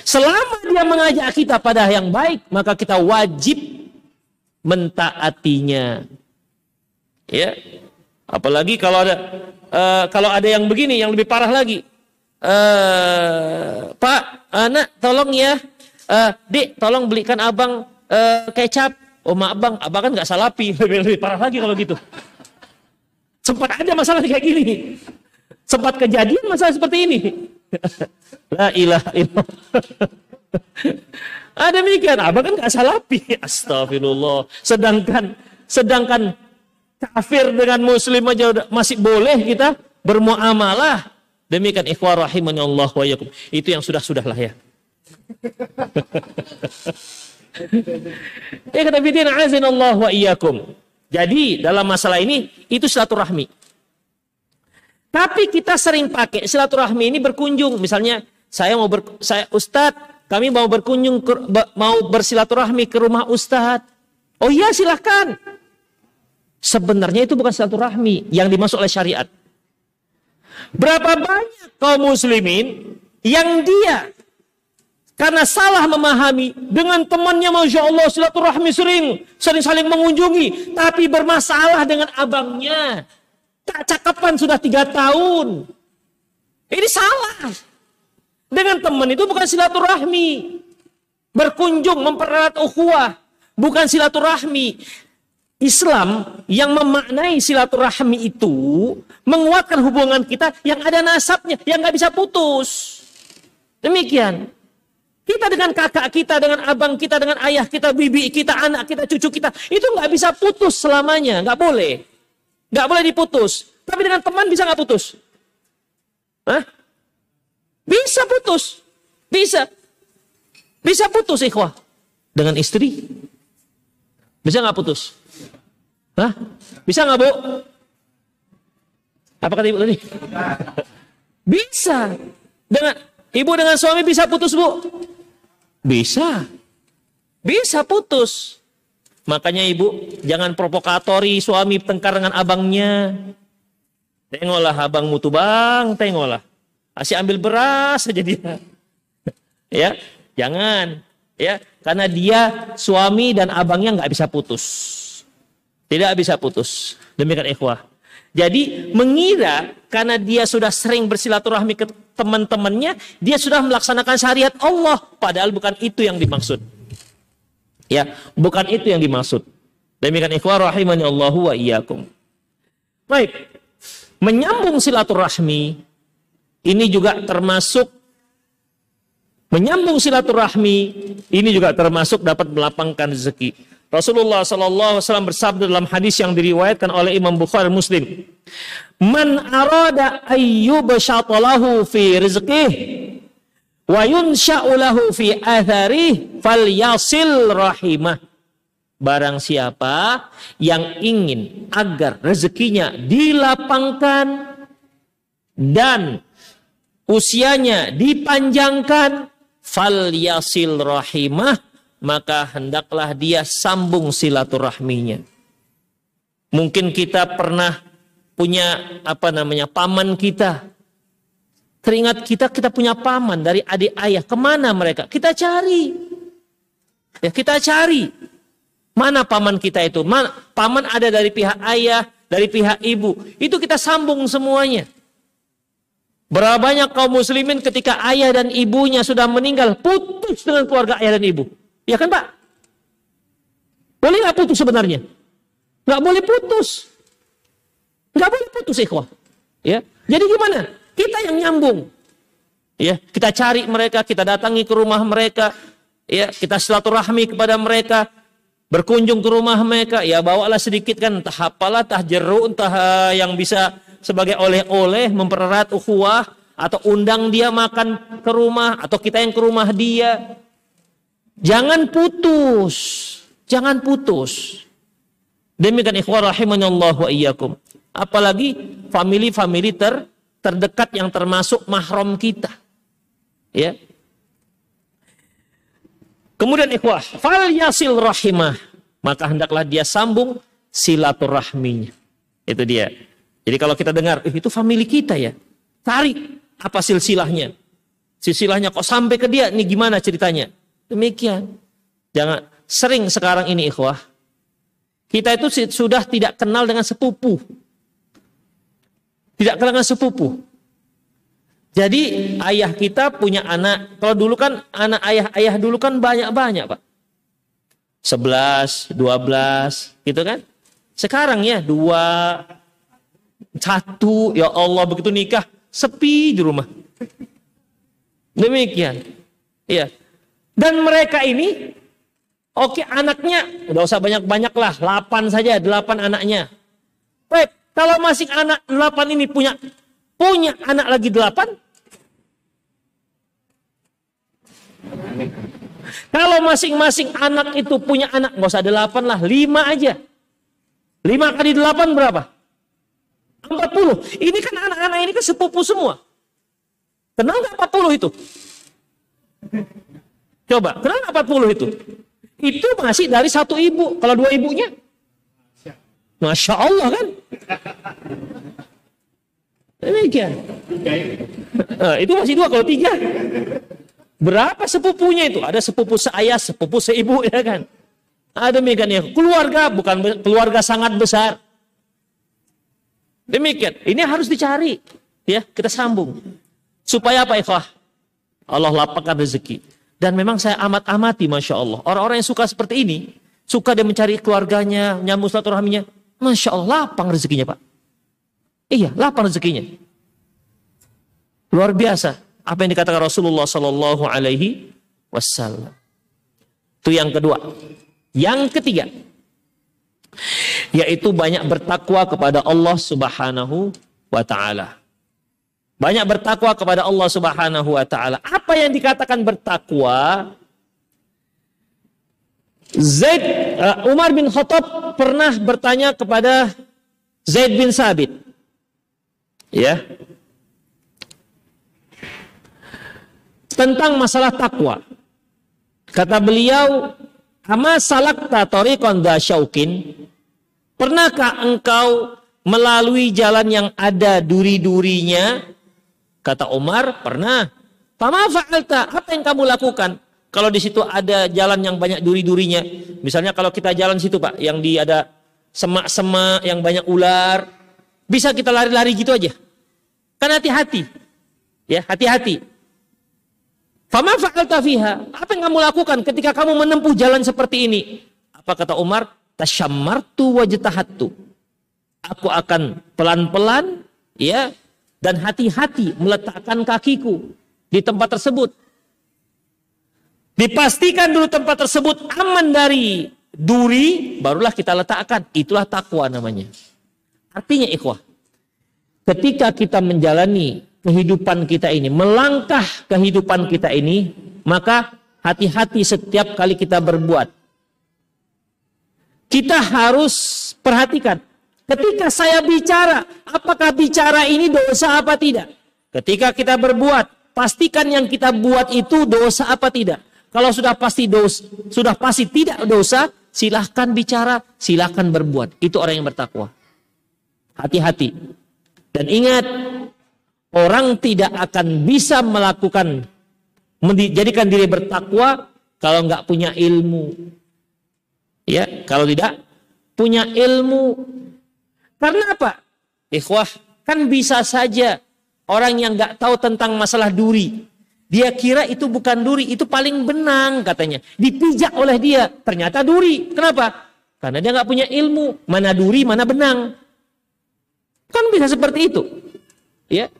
Selama dia mengajak kita pada yang baik, maka kita wajib mentaatinya. Ya. Apalagi kalau ada uh, kalau ada yang begini yang lebih parah lagi. Uh, Pak, anak tolong ya. Uh, Dik, tolong belikan Abang uh, kecap. Oh, maaf Bang, Abang kan nggak salapi. Lebih, lebih parah lagi kalau gitu. Sempat ada masalah kayak gini. Sempat kejadian masalah seperti ini. La ilaha illallah. Ada demikian, abang kan gak salapi. Astagfirullah. Sedangkan sedangkan kafir dengan muslim aja masih boleh kita bermuamalah. Demikian ikhwah rahimani Allah wa. Itu yang sudah-sudah lah ya. Ya kata fitin Allah wa iyyakum. Jadi dalam masalah ini itu silaturahmi. Tapi kita sering pakai silaturahmi ini berkunjung. Misalnya saya mau ber, saya Ustadz, kami mau berkunjung ke, mau bersilaturahmi ke rumah Ustadz. Oh iya silahkan. Sebenarnya itu bukan silaturahmi yang dimasuk oleh syariat. Berapa banyak kaum muslimin yang dia karena salah memahami dengan temannya Masya Allah silaturahmi sering sering saling mengunjungi tapi bermasalah dengan abangnya Tak cakapan sudah tiga tahun. Ini salah. Dengan teman itu bukan silaturahmi. Berkunjung, mempererat ukhuwah. Bukan silaturahmi. Islam yang memaknai silaturahmi itu menguatkan hubungan kita yang ada nasabnya, yang nggak bisa putus. Demikian. Kita dengan kakak kita, dengan abang kita, dengan ayah kita, bibi kita, anak kita, cucu kita, itu nggak bisa putus selamanya, nggak boleh. Nggak boleh diputus. Tapi dengan teman bisa nggak putus? Hah? Bisa putus. Bisa. Bisa putus ikhwah. Dengan istri. Bisa nggak putus? Hah? Bisa nggak bu? Apa kata ibu tadi? Bisa. Dengan ibu dengan suami bisa putus bu? Bisa. Bisa putus. Makanya ibu jangan provokatori suami tengkar dengan abangnya. Tengoklah abangmu tuh bang, tengoklah. Asih ambil beras saja dia. ya, jangan. Ya, karena dia suami dan abangnya nggak bisa putus. Tidak bisa putus. Demikian ikhwah. Jadi mengira karena dia sudah sering bersilaturahmi ke teman-temannya, dia sudah melaksanakan syariat Allah. Padahal bukan itu yang dimaksud. Ya, bukan itu yang dimaksud. Demikian ikhwah rahimani Allahu wa iyyakum. Baik. Menyambung silaturahmi ini juga termasuk menyambung silaturahmi ini juga termasuk dapat melapangkan rezeki. Rasulullah wasallam bersabda dalam hadis yang diriwayatkan oleh Imam Bukhari Muslim, "Man arada ayyubshatalahu fi rizqihi wa yunsha'u lahu fi athari falyasil rahimah. Barang siapa yang ingin agar rezekinya dilapangkan dan usianya dipanjangkan falyasil rahimah maka hendaklah dia sambung silaturahminya. Mungkin kita pernah punya apa namanya paman kita Teringat kita, kita punya paman dari adik ayah. Ke mana mereka? Kita cari. Ya, kita cari. Mana paman kita itu? Mana, paman ada dari pihak ayah, dari pihak ibu. Itu kita sambung semuanya. Berapa banyak kaum muslimin ketika ayah dan ibunya sudah meninggal, putus dengan keluarga ayah dan ibu. Ya kan Pak? Boleh nggak putus sebenarnya? Nggak boleh putus. Nggak boleh putus ikhwah. Ya. Jadi gimana? Kita yang nyambung. Ya, kita cari mereka, kita datangi ke rumah mereka, ya, kita silaturahmi kepada mereka, berkunjung ke rumah mereka, ya bawalah sedikit kan entah apalah, entah jeruk, entah eh, yang bisa sebagai oleh-oleh mempererat ukhuwah atau undang dia makan ke rumah atau kita yang ke rumah dia. Jangan putus. Jangan putus. Demikian ikhwah Allah wa iyyakum. Apalagi family-family ter terdekat yang termasuk mahram kita. Ya. Kemudian ikhwah, fal yasil rahimah, maka hendaklah dia sambung silaturahminya. Itu dia. Jadi kalau kita dengar, eh, itu family kita ya. Cari apa silsilahnya. Silsilahnya kok sampai ke dia, ini gimana ceritanya. Demikian. Jangan sering sekarang ini ikhwah. Kita itu sudah tidak kenal dengan sepupu. Tidak kenal dengan sepupu. Jadi ayah kita punya anak. Kalau dulu kan anak ayah-ayah dulu kan banyak-banyak pak. 11, 12 gitu kan. Sekarang ya dua, satu, ya Allah begitu nikah sepi di rumah. Demikian. Iya. Dan mereka ini, oke anaknya, udah usah banyak-banyak lah, 8 saja, 8 anaknya. Baik, kalau masih anak 8 ini punya punya anak lagi 8, Kalau masing-masing anak itu punya anak, nggak usah delapan lah, lima aja. Lima kali delapan berapa? Empat puluh. Ini kan anak-anak ini kan sepupu semua. Kenal nggak empat puluh itu? Coba, empat puluh itu? Itu masih dari satu ibu. Kalau dua ibunya, Masya Allah kan? Demikian. Nah, itu masih dua kalau tiga. Berapa sepupunya itu? Ada sepupu seayah, sepupu seibu ya kan? Ada demikian ya. Keluarga bukan keluarga sangat besar. Demikian. Ini harus dicari. Ya, kita sambung. Supaya apa ikhwah? Allah lapangkan rezeki. Dan memang saya amat amati Masya Allah. Orang-orang yang suka seperti ini. Suka dia mencari keluarganya, nyambung silaturahminya. Masya Allah lapang rezekinya Pak. Iya, lapang rezekinya. Luar biasa apa yang dikatakan Rasulullah Sallallahu Alaihi Wasallam. Itu yang kedua. Yang ketiga, yaitu banyak bertakwa kepada Allah Subhanahu wa taala. Banyak bertakwa kepada Allah Subhanahu wa taala. Apa yang dikatakan bertakwa? Zaid uh, Umar bin Khattab pernah bertanya kepada Zaid bin Sabit. Ya, tentang masalah takwa. Kata beliau, "Ama salakta tariqan syaukin?" Pernahkah engkau melalui jalan yang ada duri-durinya? Kata Umar, "Pernah." Fama fa'alta? Apa yang kamu lakukan? Kalau di situ ada jalan yang banyak duri-durinya, misalnya kalau kita jalan situ, Pak, yang di ada semak-semak yang banyak ular, bisa kita lari-lari gitu aja. Kan hati-hati. Ya, hati-hati. Fama fa'alta fiha? Apa yang kamu lakukan ketika kamu menempuh jalan seperti ini? Apa kata Umar? Tasyammartu wajtahattu. Aku akan pelan-pelan ya dan hati-hati meletakkan kakiku di tempat tersebut. Dipastikan dulu tempat tersebut aman dari duri, barulah kita letakkan. Itulah takwa namanya. Artinya ikhwah, ketika kita menjalani kehidupan kita ini, melangkah kehidupan kita ini, maka hati-hati setiap kali kita berbuat. Kita harus perhatikan, ketika saya bicara, apakah bicara ini dosa apa tidak? Ketika kita berbuat, pastikan yang kita buat itu dosa apa tidak. Kalau sudah pasti dosa, sudah pasti tidak dosa, silahkan bicara, silahkan berbuat. Itu orang yang bertakwa. Hati-hati. Dan ingat, orang tidak akan bisa melakukan menjadikan diri bertakwa kalau nggak punya ilmu. Ya, kalau tidak punya ilmu. Karena apa? Ikhwah, kan bisa saja orang yang nggak tahu tentang masalah duri. Dia kira itu bukan duri, itu paling benang katanya. Dipijak oleh dia, ternyata duri. Kenapa? Karena dia nggak punya ilmu, mana duri, mana benang. Kan bisa seperti itu. Ya,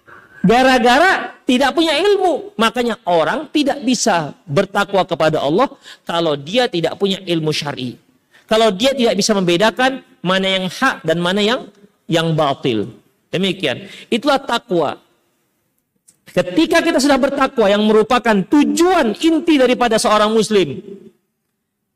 Gara-gara tidak punya ilmu. Makanya orang tidak bisa bertakwa kepada Allah kalau dia tidak punya ilmu syar'i. Kalau dia tidak bisa membedakan mana yang hak dan mana yang yang batil. Demikian. Itulah takwa. Ketika kita sudah bertakwa yang merupakan tujuan inti daripada seorang muslim.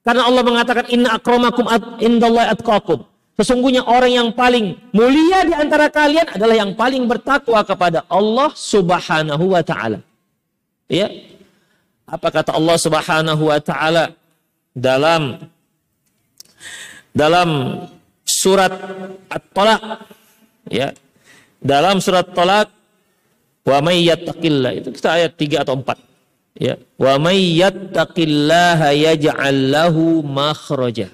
Karena Allah mengatakan inna akramakum indallahi atqakum. Sesungguhnya orang yang paling mulia di antara kalian adalah yang paling bertakwa kepada Allah Subhanahu wa taala. Ya. Apa kata Allah Subhanahu wa taala dalam dalam surat At-Talaq Ya. Dalam surat Talak wa may yattaqillah itu kita ayat 3 atau 4. Ya. Wa may yattaqillaha yaj'al lahu makhraja.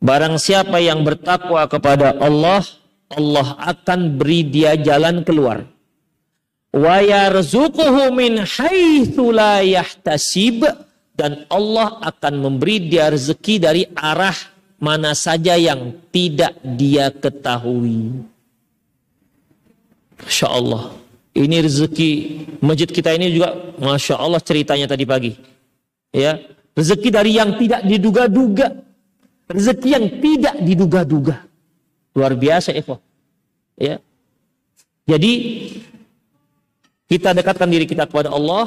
Barang siapa yang bertakwa kepada Allah, Allah akan beri dia jalan keluar. Wa yarzuquhu min haitsu la yahtasib dan Allah akan memberi dia rezeki dari arah mana saja yang tidak dia ketahui. Masya Allah. Ini rezeki masjid kita ini juga Masya Allah ceritanya tadi pagi. Ya, rezeki dari yang tidak diduga-duga. Rezeki yang tidak diduga-duga. Luar biasa Eko. Ya. Jadi kita dekatkan diri kita kepada Allah,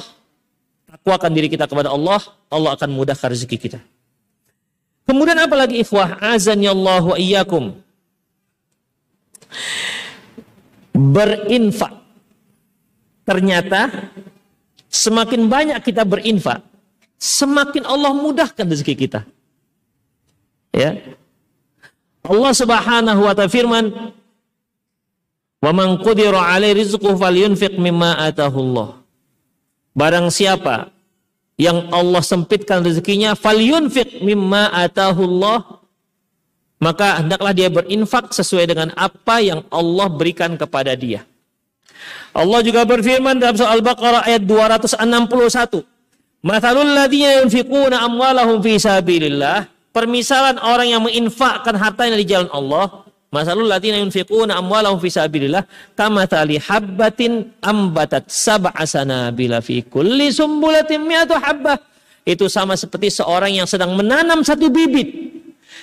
takwakan diri kita kepada Allah, Allah akan mudahkan rezeki kita. Kemudian apa lagi ikhwah? Azan ya Allah wa iyyakum. Berinfak. Ternyata semakin banyak kita berinfak, semakin Allah mudahkan rezeki kita. Ya. Allah Subhanahu wa taala firman, "Wa man qudira 'alaihi rizquhu falyunfiq mimma atahu Allah." Barang siapa yang Allah sempitkan rezekinya falyunfiq mimma atahullah maka hendaklah dia berinfak sesuai dengan apa yang Allah berikan kepada dia. Allah juga berfirman dalam surah Al-Baqarah ayat 261. Mathalul ladzina yunfiquna amwalahum fi sabilillah. Permisalan orang yang menginfakkan hartanya di jalan Allah Masalul latina yunfiquna amwalahum fi sabilillah kamathali habbatin ambatat sab'a sanabila fi kulli sumbulatin mi'atu habbah. Itu sama seperti seorang yang sedang menanam satu bibit.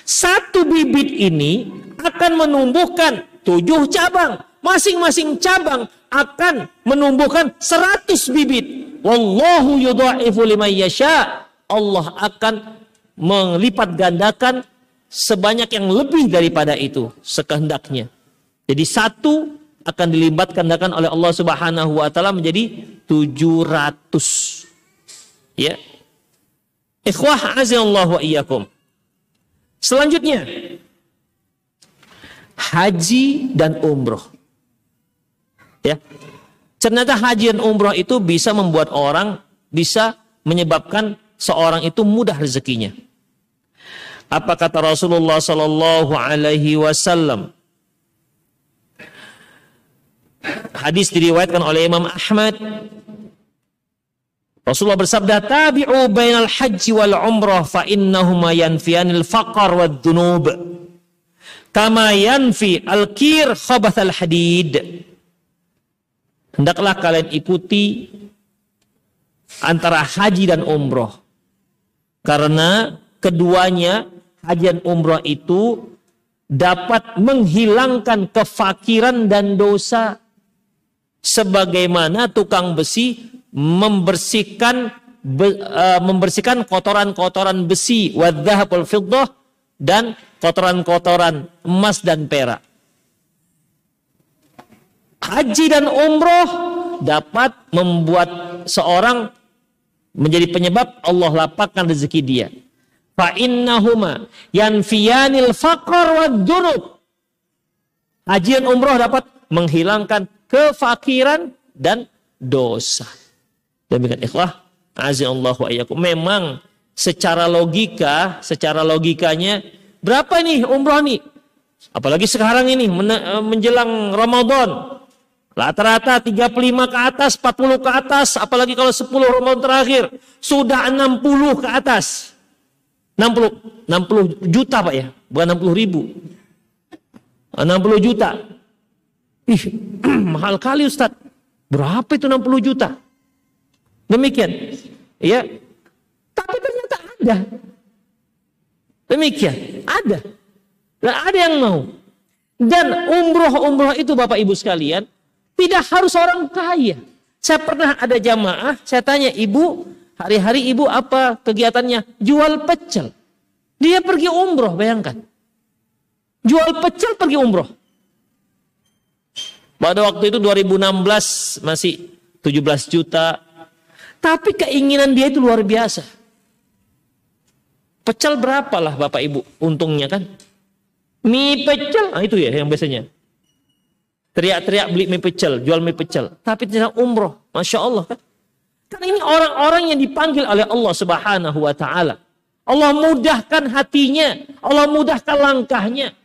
Satu bibit ini akan menumbuhkan tujuh cabang. Masing-masing cabang akan menumbuhkan seratus bibit. Wallahu yudha'ifu liman yasha. Allah akan melipat gandakan sebanyak yang lebih daripada itu sekehendaknya. Jadi satu akan dilibatkan oleh Allah Subhanahu wa taala menjadi 700. Ya. Ikhwah azallahu wa iyyakum. Selanjutnya haji dan umroh. Ya. Ternyata haji dan umroh itu bisa membuat orang bisa menyebabkan seorang itu mudah rezekinya. Apa kata Rasulullah sallallahu alaihi wasallam? Hadis diriwayatkan oleh Imam Ahmad. Rasulullah bersabda, "Tabi'u bainal haji wal umrah fa innahuma yanfiyanil faqar wad dunub." Kama yanfi al-kir khabath al-hadid. Hendaklah kalian ikuti antara haji dan umroh. Karena keduanya haji umroh itu dapat menghilangkan kefakiran dan dosa sebagaimana tukang besi membersihkan be, uh, membersihkan kotoran-kotoran besi wadzahabul fiddah dan kotoran-kotoran emas dan perak. Haji dan umroh dapat membuat seorang menjadi penyebab Allah lapangkan rezeki dia fa innahuma yanfiyanil faqr wad dunub. Haji umroh dapat menghilangkan kefakiran dan dosa. Demikian ikhwah, azallahu ayyakum. Memang secara logika, secara logikanya berapa nih umroh nih? Apalagi sekarang ini eh, menjelang Ramadan. Rata-rata 35 ke atas, 40 ke atas, apalagi kalau 10 Ramadan terakhir. Sudah 60 ke atas. 60, 60 juta Pak ya, bukan 60 ribu. 60 juta. Ih, mahal kali Ustaz. Berapa itu 60 juta? Demikian. Ya. Tapi ternyata ada. Demikian, ada. Dan ada yang mau. Dan umroh-umroh itu Bapak Ibu sekalian, tidak harus orang kaya. Saya pernah ada jamaah, saya tanya, Ibu, Hari-hari ibu apa kegiatannya? Jual pecel. Dia pergi umroh, bayangkan. Jual pecel pergi umroh. Pada waktu itu 2016 masih 17 juta. Tapi keinginan dia itu luar biasa. Pecel berapa lah Bapak Ibu untungnya kan? Mie pecel, nah itu ya yang biasanya. teriak-teriak beli mie pecel, jual mie pecel. Tapi tidak umroh. Masya Allah kan. Karena ini orang-orang yang dipanggil oleh Allah subhanahu wa ta'ala. Allah mudahkan hatinya. Allah mudahkan langkahnya.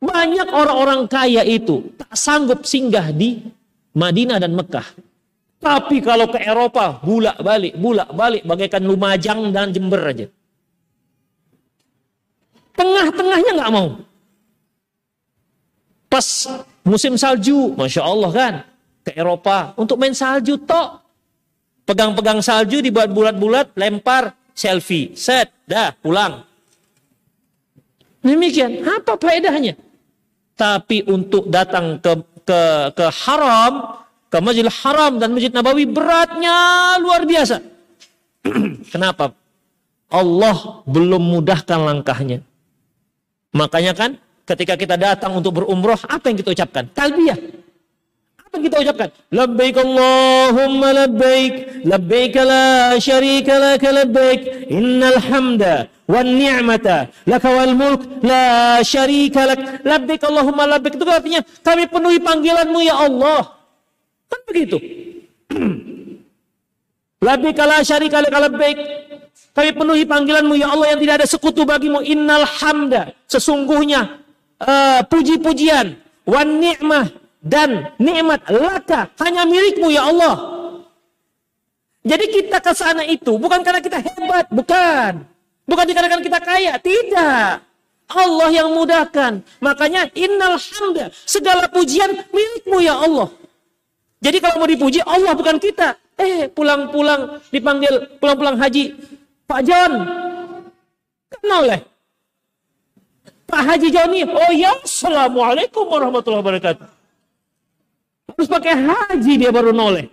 Banyak orang-orang kaya itu tak sanggup singgah di Madinah dan Mekah. Tapi kalau ke Eropa, bulak balik, bulak balik, bagaikan Lumajang dan Jember aja. Tengah-tengahnya nggak mau. Pas musim salju, Masya Allah kan, ke Eropa untuk main salju tok. Pegang-pegang salju dibuat bulat-bulat, lempar, selfie, set, dah pulang. Demikian, apa faedahnya? Tapi untuk datang ke ke ke haram, ke Masjidil Haram dan Masjid Nabawi beratnya luar biasa. Kenapa? Allah belum mudahkan langkahnya. Makanya kan ketika kita datang untuk berumroh, apa yang kita ucapkan? Talbiyah. Kita ucapkan? Labbaik Allahumma labbaik, labbaik la syarika laka labbaik, innal hamda wan ni'mata laka wal mulk la syarika lak. Labbaik Allahumma labbaik. Itu artinya kami penuhi panggilanmu ya Allah. Kan begitu. Labbaik la syarika lak labbaik. Kami penuhi panggilanmu ya Allah yang tidak ada sekutu bagimu. Innal hamda sesungguhnya uh, puji-pujian. Wan ni'mah dan nikmat laka hanya milikmu ya Allah jadi kita ke sana itu bukan karena kita hebat bukan Bukan dikarenakan kita kaya, tidak. Allah yang mudahkan. Makanya innal hamda, segala pujian milikmu ya Allah. Jadi kalau mau dipuji Allah bukan kita. Eh, pulang-pulang dipanggil pulang-pulang haji. Pak John. Kenal oleh Pak Haji Joni. Oh ya, Assalamualaikum warahmatullahi wabarakatuh. Harus pakai haji dia baru noleh.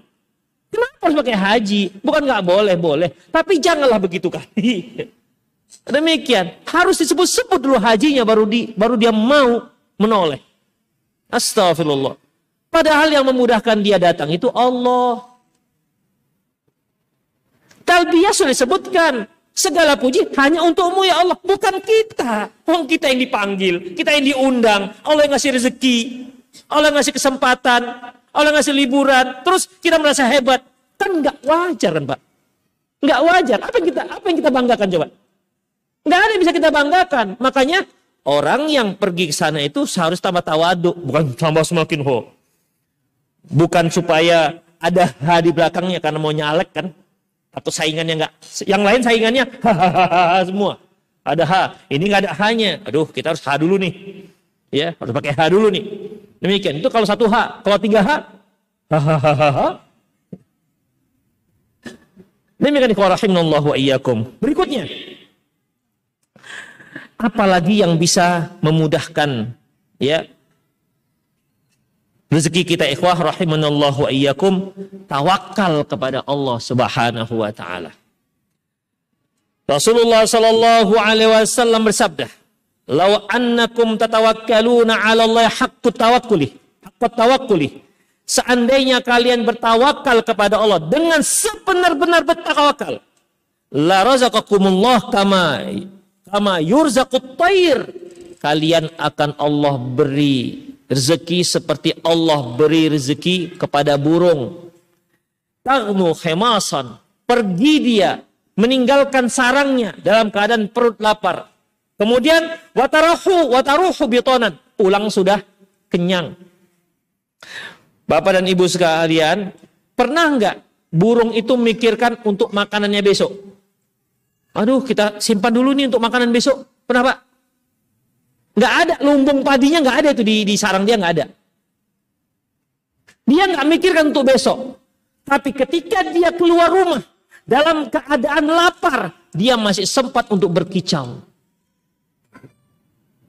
Kenapa harus pakai haji? Bukan nggak boleh, boleh. Tapi janganlah begitu kali. Demikian, harus disebut-sebut dulu hajinya baru di baru dia mau menoleh. Astagfirullah. Padahal yang memudahkan dia datang itu Allah. Talbiyah sudah disebutkan. Segala puji hanya untukmu ya Allah. Bukan kita. Orang kita yang dipanggil. Kita yang diundang. Allah yang ngasih rezeki. Allah ngasih kesempatan. Allah ngasih liburan. Terus kita merasa hebat. Kan nggak wajar kan Pak? Nggak wajar. Apa yang kita apa yang kita banggakan coba? Nggak ada yang bisa kita banggakan. Makanya orang yang pergi ke sana itu harus tambah tawadu, bukan tambah semakin ho. Bukan supaya ada H di belakangnya karena mau nyalek kan. Atau saingannya nggak. Yang lain saingannya hahaha semua. Ada H. Ini nggak ada H-nya. Aduh, kita harus H dulu nih. Ya, harus pakai H dulu nih. Demikian. Itu kalau satu H. Kalau tiga H, hahaha. Demikian Allah wa iyyakum. Berikutnya, apalagi yang bisa memudahkan ya rezeki kita ikhwah rahimanallahu iyyakum tawakal kepada Allah Subhanahu wa taala. Rasulullah sallallahu alaihi wasallam bersabda, "Lau annakum tatawakkaluna 'ala Allah haqqut tawakkuli, haqqut tawakkuli." Seandainya kalian bertawakal kepada Allah dengan sebenar-benar bertawakal, la razaqakumullah kama kama yurzaqut tair kalian akan Allah beri rezeki seperti Allah beri rezeki kepada burung. Tagnu khemasan. Pergi dia meninggalkan sarangnya dalam keadaan perut lapar kemudian watarahu wataruhu bitonan pulang sudah kenyang Bapak dan Ibu sekalian pernah nggak burung itu mikirkan untuk makanannya besok Aduh, kita simpan dulu nih untuk makanan besok. Kenapa? Nggak ada lumbung padinya nggak ada itu di, di sarang dia nggak ada. Dia nggak mikirkan untuk besok. Tapi ketika dia keluar rumah dalam keadaan lapar, dia masih sempat untuk berkicau.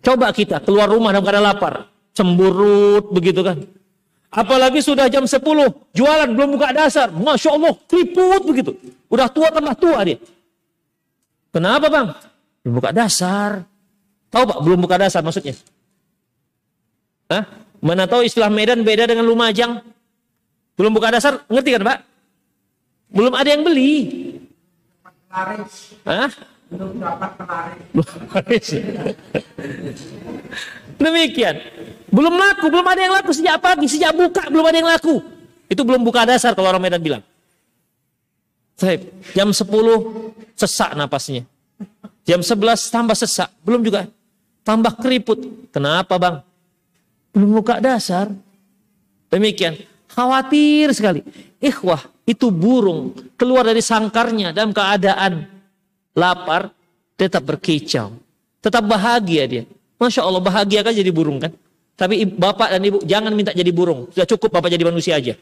Coba kita keluar rumah dalam keadaan lapar, cemburut begitu kan. Apalagi sudah jam 10, jualan belum buka dasar. Masya Allah, keriput begitu. Udah tua tambah tua dia. Kenapa bang? Belum buka dasar. Tahu pak, belum buka dasar maksudnya? Hah? Mana tahu istilah Medan beda dengan Lumajang? Belum buka dasar, ngerti kan pak? Belum ada yang beli. Hah? Demikian. Belum laku, belum ada yang laku sejak pagi, sejak buka belum ada yang laku. Itu belum buka dasar kalau orang Medan bilang. Baik, jam 10 sesak napasnya. Jam 11 tambah sesak, belum juga tambah keriput. Kenapa bang? Belum buka dasar. Demikian, khawatir sekali. Ikhwah, itu burung keluar dari sangkarnya dalam keadaan lapar, tetap berkicau. Tetap bahagia dia. Masya Allah bahagia kan jadi burung kan. Tapi bapak dan ibu jangan minta jadi burung. Sudah cukup bapak jadi manusia aja.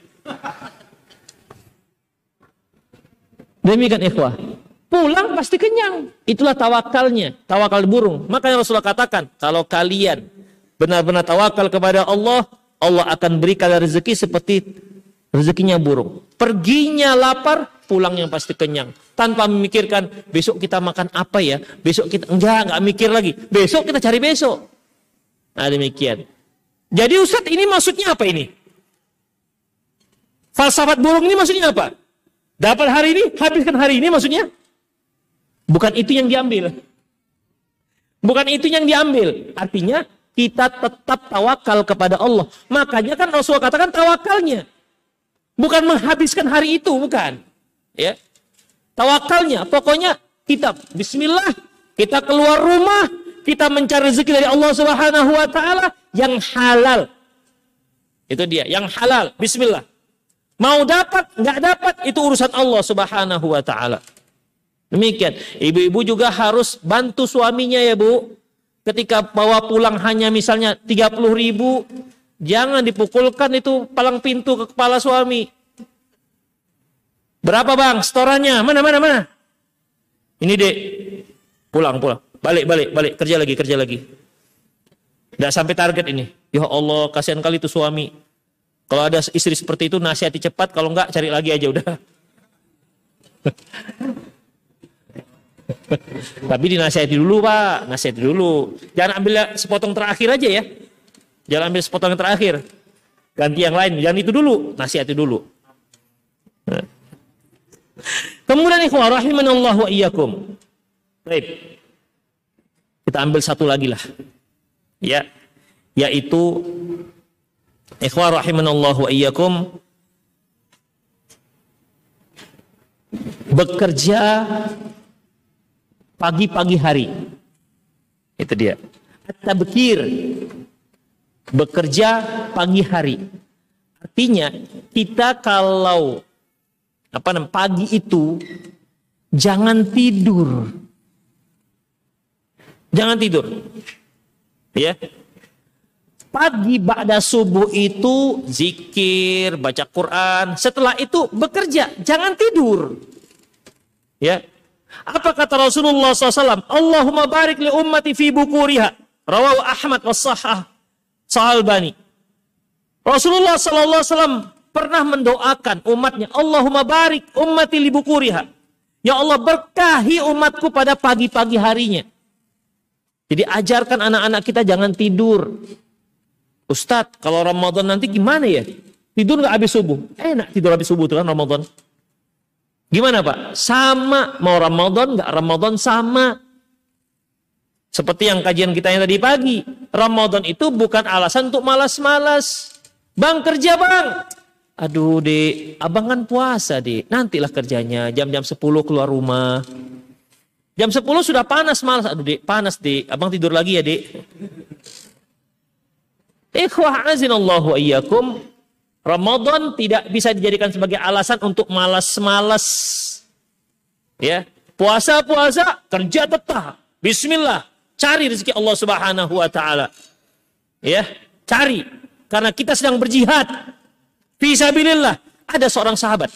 Demikian ikhwah. Pulang pasti kenyang. Itulah tawakalnya. Tawakal burung. Makanya Rasulullah katakan. Kalau kalian benar-benar tawakal kepada Allah. Allah akan berikan rezeki seperti rezekinya burung. Perginya lapar, pulang yang pasti kenyang. Tanpa memikirkan besok kita makan apa ya. Besok kita, enggak, enggak mikir lagi. Besok kita cari besok. Nah demikian. Jadi Ustadz ini maksudnya apa ini? Falsafat burung ini maksudnya apa? Dapat hari ini, habiskan hari ini maksudnya? Bukan itu yang diambil. Bukan itu yang diambil. Artinya kita tetap tawakal kepada Allah. Makanya kan Rasulullah katakan tawakalnya. Bukan menghabiskan hari itu, bukan. Ya. Tawakalnya, pokoknya kita bismillah, kita keluar rumah, kita mencari rezeki dari Allah Subhanahu wa taala yang halal. Itu dia, yang halal. Bismillah. Mau dapat, nggak dapat, itu urusan Allah subhanahu wa ta'ala. Demikian. Ibu-ibu juga harus bantu suaminya ya bu. Ketika bawa pulang hanya misalnya 30 ribu, jangan dipukulkan itu palang pintu ke kepala suami. Berapa bang setorannya? Mana, mana, mana? Ini dek, pulang, pulang. Balik, balik, balik. Kerja lagi, kerja lagi. Tidak sampai target ini. Ya Allah, kasihan kali itu suami. Kalau ada istri seperti itu nasihati cepat, kalau enggak cari lagi aja udah. Tapi dinasihati dulu pak, nasihati dulu. Jangan ambil sepotong terakhir aja ya. Jangan ambil sepotong yang terakhir. Ganti yang lain, jangan itu dulu, nasihati dulu. Kemudian ikhwah rahimanallah wa iyyakum. Baik. Kita ambil satu lagi lah. Ya, yaitu Ikhwah rahimanallah wa iyyakum bekerja pagi-pagi hari. Itu dia. At-tabkir bekerja pagi hari. Artinya kita kalau apa namanya pagi itu jangan tidur. Jangan tidur. Ya. Pagi ba'da subuh itu zikir, baca Quran. Setelah itu bekerja, jangan tidur. Ya. Apa kata Rasulullah SAW? Allahumma barik li ummati fi bukuriha. Rawahu Ahmad wa sahah sahalbani. Rasulullah SAW pernah mendoakan umatnya. Allahumma barik ummati li bukuriha. Ya Allah berkahi umatku pada pagi-pagi harinya. Jadi ajarkan anak-anak kita jangan tidur. Ustadz, kalau Ramadan nanti gimana ya? Tidur nggak habis subuh? Enak tidur habis subuh tuh kan Ramadan. Gimana Pak? Sama, mau Ramadan nggak Ramadan sama. Seperti yang kajian kita yang tadi pagi. Ramadan itu bukan alasan untuk malas-malas. Bang kerja bang. Aduh dek, abang kan puasa dek. Nantilah kerjanya jam-jam 10 keluar rumah. Jam 10 sudah panas malas. Aduh dek, panas dek. Abang tidur lagi ya dek. Ikhwah azinallahu iyyakum. Ramadan tidak bisa dijadikan sebagai alasan untuk malas-malas. Ya, puasa-puasa, kerja tetap. Bismillah, cari rezeki Allah Subhanahu wa taala. Ya, cari karena kita sedang berjihad. Fisabilillah. Ada seorang sahabat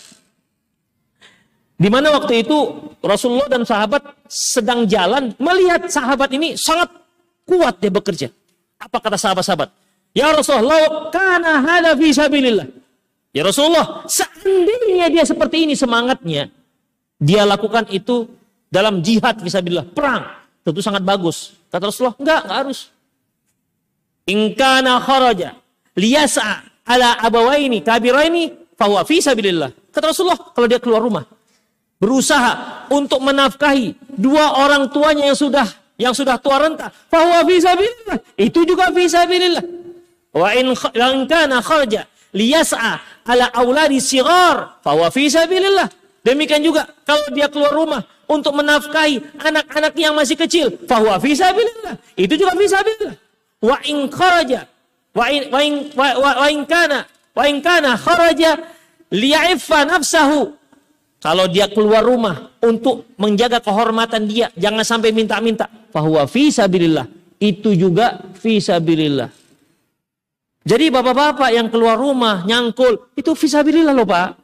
di mana waktu itu Rasulullah dan sahabat sedang jalan melihat sahabat ini sangat kuat dia bekerja. Apa kata sahabat-sahabat? Ya Rasulullah, karena hada fi sabilillah. Ya Rasulullah, seandainya dia seperti ini semangatnya, dia lakukan itu dalam jihad fisabilillah, perang. Tentu sangat bagus. Kata Rasulullah, enggak, enggak harus. Ingkana kharaja liyasa ala abawaini kabiraini fahuwa fi sabilillah. Kata Rasulullah, kalau dia keluar rumah, berusaha untuk menafkahi dua orang tuanya yang sudah yang sudah tua renta, fahuwa fisabilillah. Itu juga fisabilillah. Wa in kana kharja liyas'a ala auladi sigar, fahuwa fisabilillah. Demikian juga kalau dia keluar rumah untuk menafkahi anak-anak yang masih kecil, fahuwa fisabilillah. Itu juga fisabilillah. Wa in kharaja wa in kana wa in kana kharaja liya'iffa nafsahu kalau dia keluar rumah untuk menjaga kehormatan dia, jangan sampai minta-minta. Fahuwa fisabilillah. Itu juga fisabilillah. Jadi bapak-bapak yang keluar rumah nyangkul, itu fisabilillah loh pak.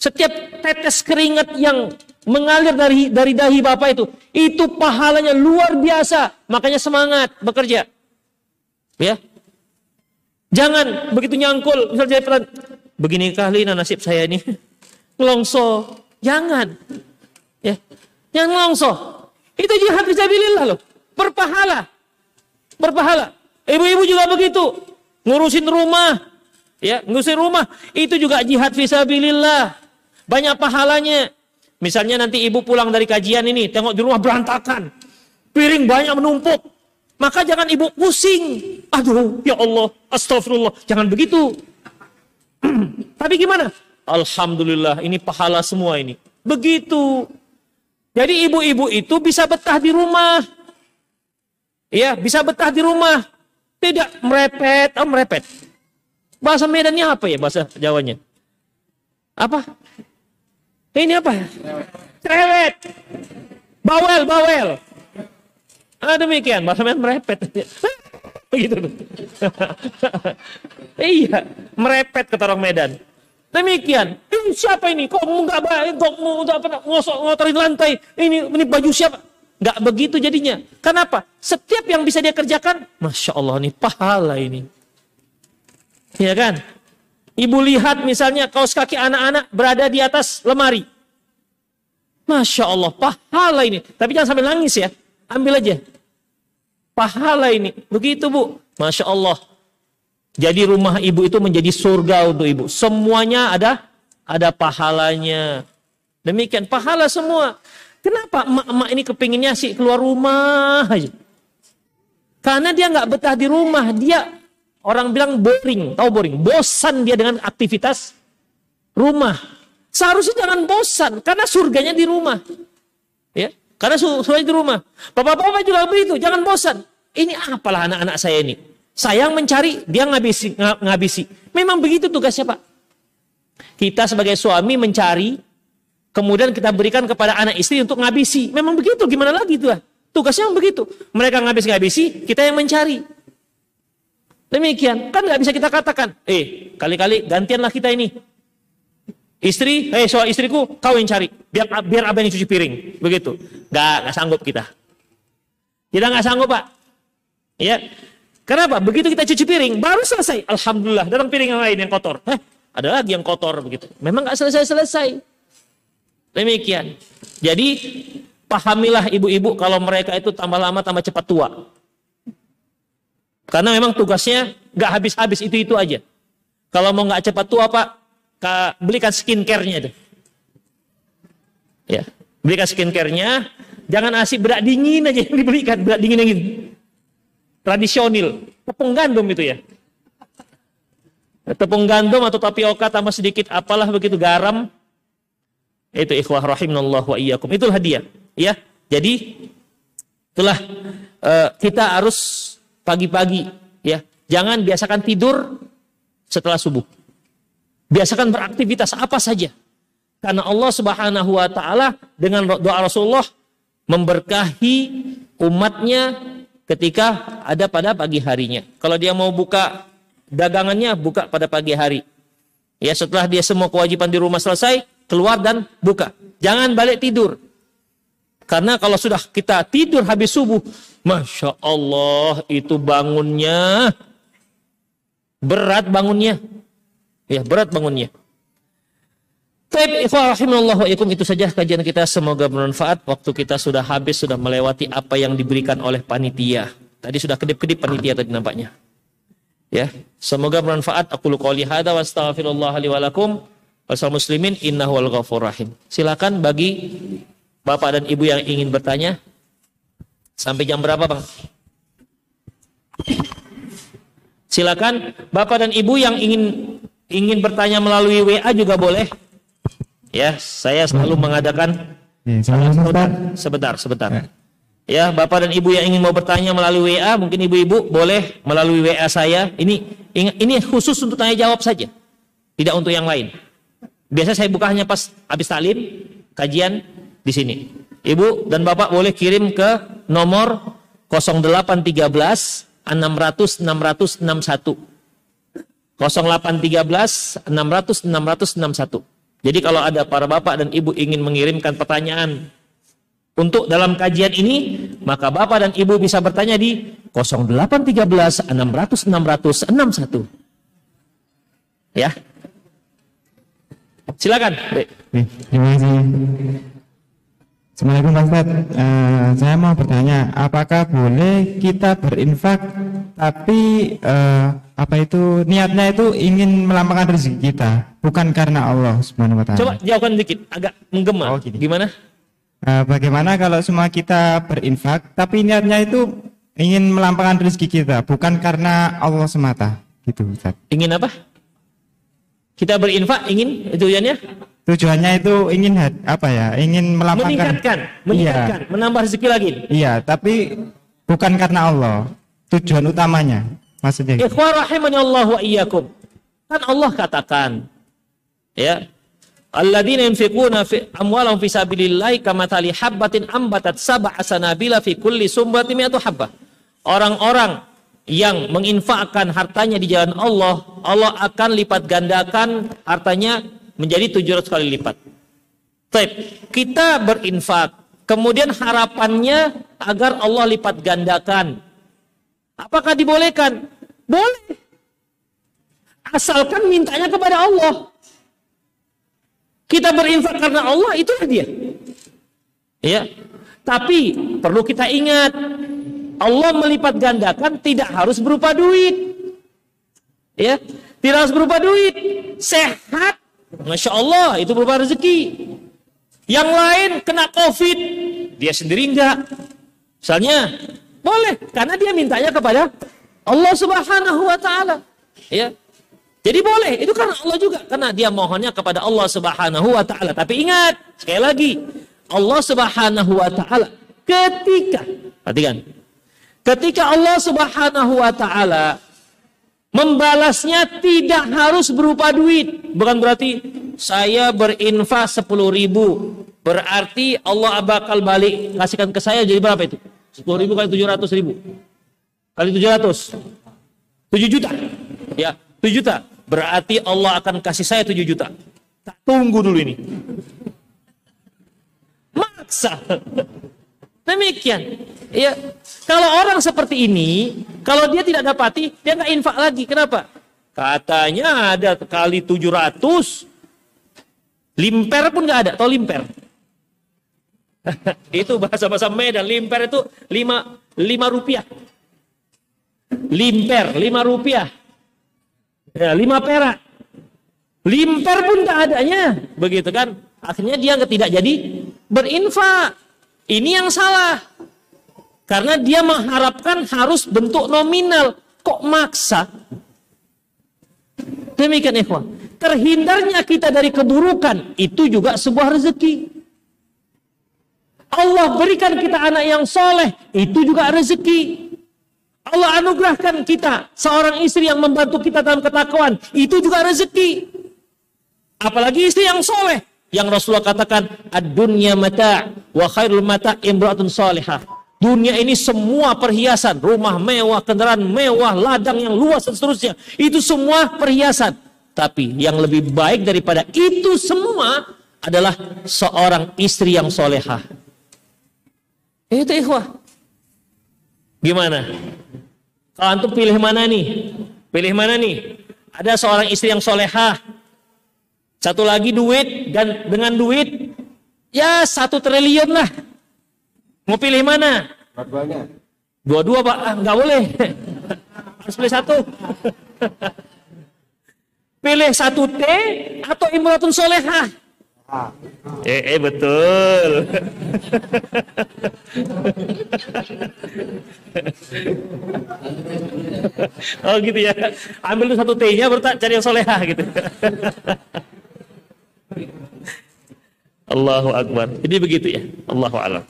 Setiap tetes keringat yang mengalir dari dari dahi bapak itu, itu pahalanya luar biasa. Makanya semangat bekerja. Ya. Jangan begitu nyangkul, misalnya begini kali nasib saya ini. Longso, jangan. Ya. Jangan longso. Itu jihad fisabilillah loh. Berpahala. Berpahala. Ibu-ibu juga begitu. Ngurusin rumah. Ya, ngurusin rumah. Itu juga jihad fisabilillah. Banyak pahalanya. Misalnya nanti ibu pulang dari kajian ini, tengok di rumah berantakan. Piring banyak menumpuk. Maka jangan ibu pusing. Aduh, ya Allah, astagfirullah. Jangan begitu. Tapi gimana? Alhamdulillah, ini pahala semua ini. Begitu. Jadi ibu-ibu itu bisa betah di rumah. Ya, bisa betah di rumah. Tidak merepet, oh merepet. Bahasa Medannya apa ya bahasa Jawanya? Apa? Ini apa? Cerewet. Bawel, bawel. Ah, demikian, Medan merepet. Begitu. iya, merepet kata orang Medan. Demikian. Ini siapa ini? Kok nggak baik? Kok mau apa? Ngosok ngotorin lantai? Ini ini baju siapa? Nggak begitu jadinya. Kenapa? Setiap yang bisa dia kerjakan, masya Allah ini pahala ini. Ya kan? Ibu lihat misalnya kaos kaki anak-anak berada di atas lemari. Masya Allah, pahala ini. Tapi jangan sampai nangis ya. Ambil aja. Pahala ini. Begitu bu. Masya Allah. Jadi rumah ibu itu menjadi surga untuk ibu. Semuanya ada ada pahalanya. Demikian pahala semua. Kenapa emak-emak ini kepinginnya sih keluar rumah? Karena dia nggak betah di rumah. Dia orang bilang boring, tahu boring. Bosan dia dengan aktivitas rumah. Seharusnya jangan bosan karena surganya di rumah. Karena surganya di rumah. Bapak-bapak juga begitu, jangan bosan. Ini apalah anak-anak saya ini? Sayang mencari, dia ngabisi, ngabisi. Memang begitu tugasnya Pak. Kita sebagai suami mencari, kemudian kita berikan kepada anak istri untuk ngabisi. Memang begitu, gimana lagi tuh? Tugasnya begitu. Mereka ngabis-ngabisi, kita yang mencari. Demikian, kan nggak bisa kita katakan, eh kali-kali gantianlah kita ini. Istri, eh soal istriku, kau yang cari, biar biar abang yang cuci piring, begitu. Gak, gak sanggup kita. Kita nggak sanggup pak. Ya, Kenapa? Begitu kita cuci piring, baru selesai. Alhamdulillah, datang piring yang lain yang kotor. Heh, ada lagi yang kotor begitu. Memang nggak selesai-selesai. Demikian. Jadi, pahamilah ibu-ibu kalau mereka itu tambah lama tambah cepat tua. Karena memang tugasnya nggak habis-habis itu-itu aja. Kalau mau nggak cepat tua, Pak, belikan skincare-nya itu. Ya, belikan skincare-nya. Jangan asik berak dingin aja yang dibelikan, berak dingin yang ini tradisional, tepung gandum itu ya. Tepung gandum atau tapioka tambah sedikit apalah begitu garam. Itu ikhwah rahimnallah wa iyyakum. Itulah hadiah, ya. Jadi itulah uh, kita harus pagi-pagi ya. Jangan biasakan tidur setelah subuh. Biasakan beraktivitas apa saja. Karena Allah Subhanahu wa taala dengan doa Rasulullah memberkahi umatnya ketika ada pada pagi harinya. Kalau dia mau buka dagangannya, buka pada pagi hari. Ya setelah dia semua kewajiban di rumah selesai, keluar dan buka. Jangan balik tidur. Karena kalau sudah kita tidur habis subuh, Masya Allah itu bangunnya berat bangunnya. Ya berat bangunnya. Taib wa itu saja kajian kita semoga bermanfaat. Waktu kita sudah habis sudah melewati apa yang diberikan oleh panitia. Tadi sudah kedip-kedip panitia tadi nampaknya. Ya, semoga bermanfaat. Aku qouli hada wa astaghfirullah wa muslimin innahu al rahim. Silakan bagi Bapak dan Ibu yang ingin bertanya? Sampai jam berapa, Bang? Silakan Bapak dan Ibu yang ingin ingin bertanya melalui WA juga boleh. Ya, saya selalu mengadakan Ya, sebentar, sebentar, sebentar. Ya, Bapak dan Ibu yang ingin mau bertanya melalui WA, mungkin Ibu-ibu boleh melalui WA saya. Ini ini khusus untuk tanya jawab saja. Tidak untuk yang lain. Biasa saya buka hanya pas habis taklim, kajian di sini. Ibu dan Bapak boleh kirim ke nomor 0813 600 661. 0813 600 661. Jadi kalau ada para bapak dan ibu ingin mengirimkan pertanyaan untuk dalam kajian ini, maka bapak dan ibu bisa bertanya di 0813 600 661. Ya. Silakan. Terima kasih. Assalamualaikum Pak Ustaz. Eh, saya mau bertanya, apakah boleh kita berinfak tapi eh, apa itu niatnya itu ingin melampaukan rezeki kita, bukan karena Allah Subhanahu wa taala. Coba jawabkan dikit, agak menggema. Oh, gini. Gimana? Eh, bagaimana kalau semua kita berinfak tapi niatnya itu ingin melampaukan rezeki kita, bukan karena Allah semata, gitu Ustaz. Ingin apa? Kita berinfak ingin tujuannya Tujuannya itu ingin apa ya? Ingin melapangkan meningkatkan, meningkatkan, menambah rezeki lagi. Iya, tapi bukan karena Allah. Tujuan utamanya. Maksudnya gitu. Ikhwan rahimani Allah wa iyyakum. Kan Allah katakan ya Alladzina yunfiquna fi amwalahum fi sabilillahi kamathali habbatin ambatat sab'a sanabila fi kulli sumbatin mi'atu habbah. Orang-orang yang menginfakkan hartanya di jalan Allah, Allah akan lipat gandakan hartanya menjadi 700 kali lipat. Baik, kita berinfak, kemudian harapannya agar Allah lipat gandakan. Apakah dibolehkan? Boleh. Asalkan mintanya kepada Allah. Kita berinfak karena Allah, itulah dia. Ya. Tapi perlu kita ingat, Allah melipat gandakan tidak harus berupa duit. Ya, tidak harus berupa duit. Sehat, masya Allah, itu berupa rezeki. Yang lain kena COVID, dia sendiri enggak. Misalnya, boleh karena dia mintanya kepada Allah Subhanahu wa taala. Ya. Jadi boleh, itu karena Allah juga karena dia mohonnya kepada Allah Subhanahu wa taala. Tapi ingat, sekali lagi, Allah Subhanahu wa taala ketika perhatikan. Ketika Allah Subhanahu wa taala membalasnya tidak harus berupa duit. Bukan berarti saya berinfak 10 ribu. Berarti Allah bakal balik kasihkan ke saya jadi berapa itu? 10 ribu kali 700 ribu. Kali 700. 7 juta. Ya, 7 juta. Berarti Allah akan kasih saya 7 juta. Tak tunggu dulu ini. Maksa. Demikian. Ya, kalau orang seperti ini, kalau dia tidak dapati, dia nggak infak lagi. Kenapa? Katanya ada kali 700, limper pun nggak ada. Tahu limper? itu bahasa-bahasa Medan. Limper itu 5, 5 rupiah. Limper, 5 rupiah. Ya, 5 perak. Limper pun tak adanya. Begitu kan? Akhirnya dia tidak jadi berinfak. Ini yang salah. Karena dia mengharapkan harus bentuk nominal. Kok maksa? Demikian ikhwan. Terhindarnya kita dari keburukan. Itu juga sebuah rezeki. Allah berikan kita anak yang soleh. Itu juga rezeki. Allah anugerahkan kita seorang istri yang membantu kita dalam ketakwaan. Itu juga rezeki. Apalagi istri yang soleh. Yang Rasulullah katakan, ad-dunya mata' wa khairul mata' imra'atun salihah. Dunia ini semua perhiasan, rumah mewah, kendaraan mewah, ladang yang luas dan seterusnya. Itu semua perhiasan. Tapi yang lebih baik daripada itu semua adalah seorang istri yang solehah. Itu ikhwah. Gimana? Kalau antum pilih mana nih? Pilih mana nih? Ada seorang istri yang solehah. Satu lagi duit dan dengan duit ya satu triliun lah. Mau pilih mana? Dua-duanya. Dua-dua pak, ah, nggak boleh. Harus pilih satu. pilih satu T atau imratun solehah. Eh, eh betul. oh gitu ya. Ambil tuh satu T-nya baru cari yang solehah gitu. Allahu Akbar. Jadi begitu ya. Allahu a'lam.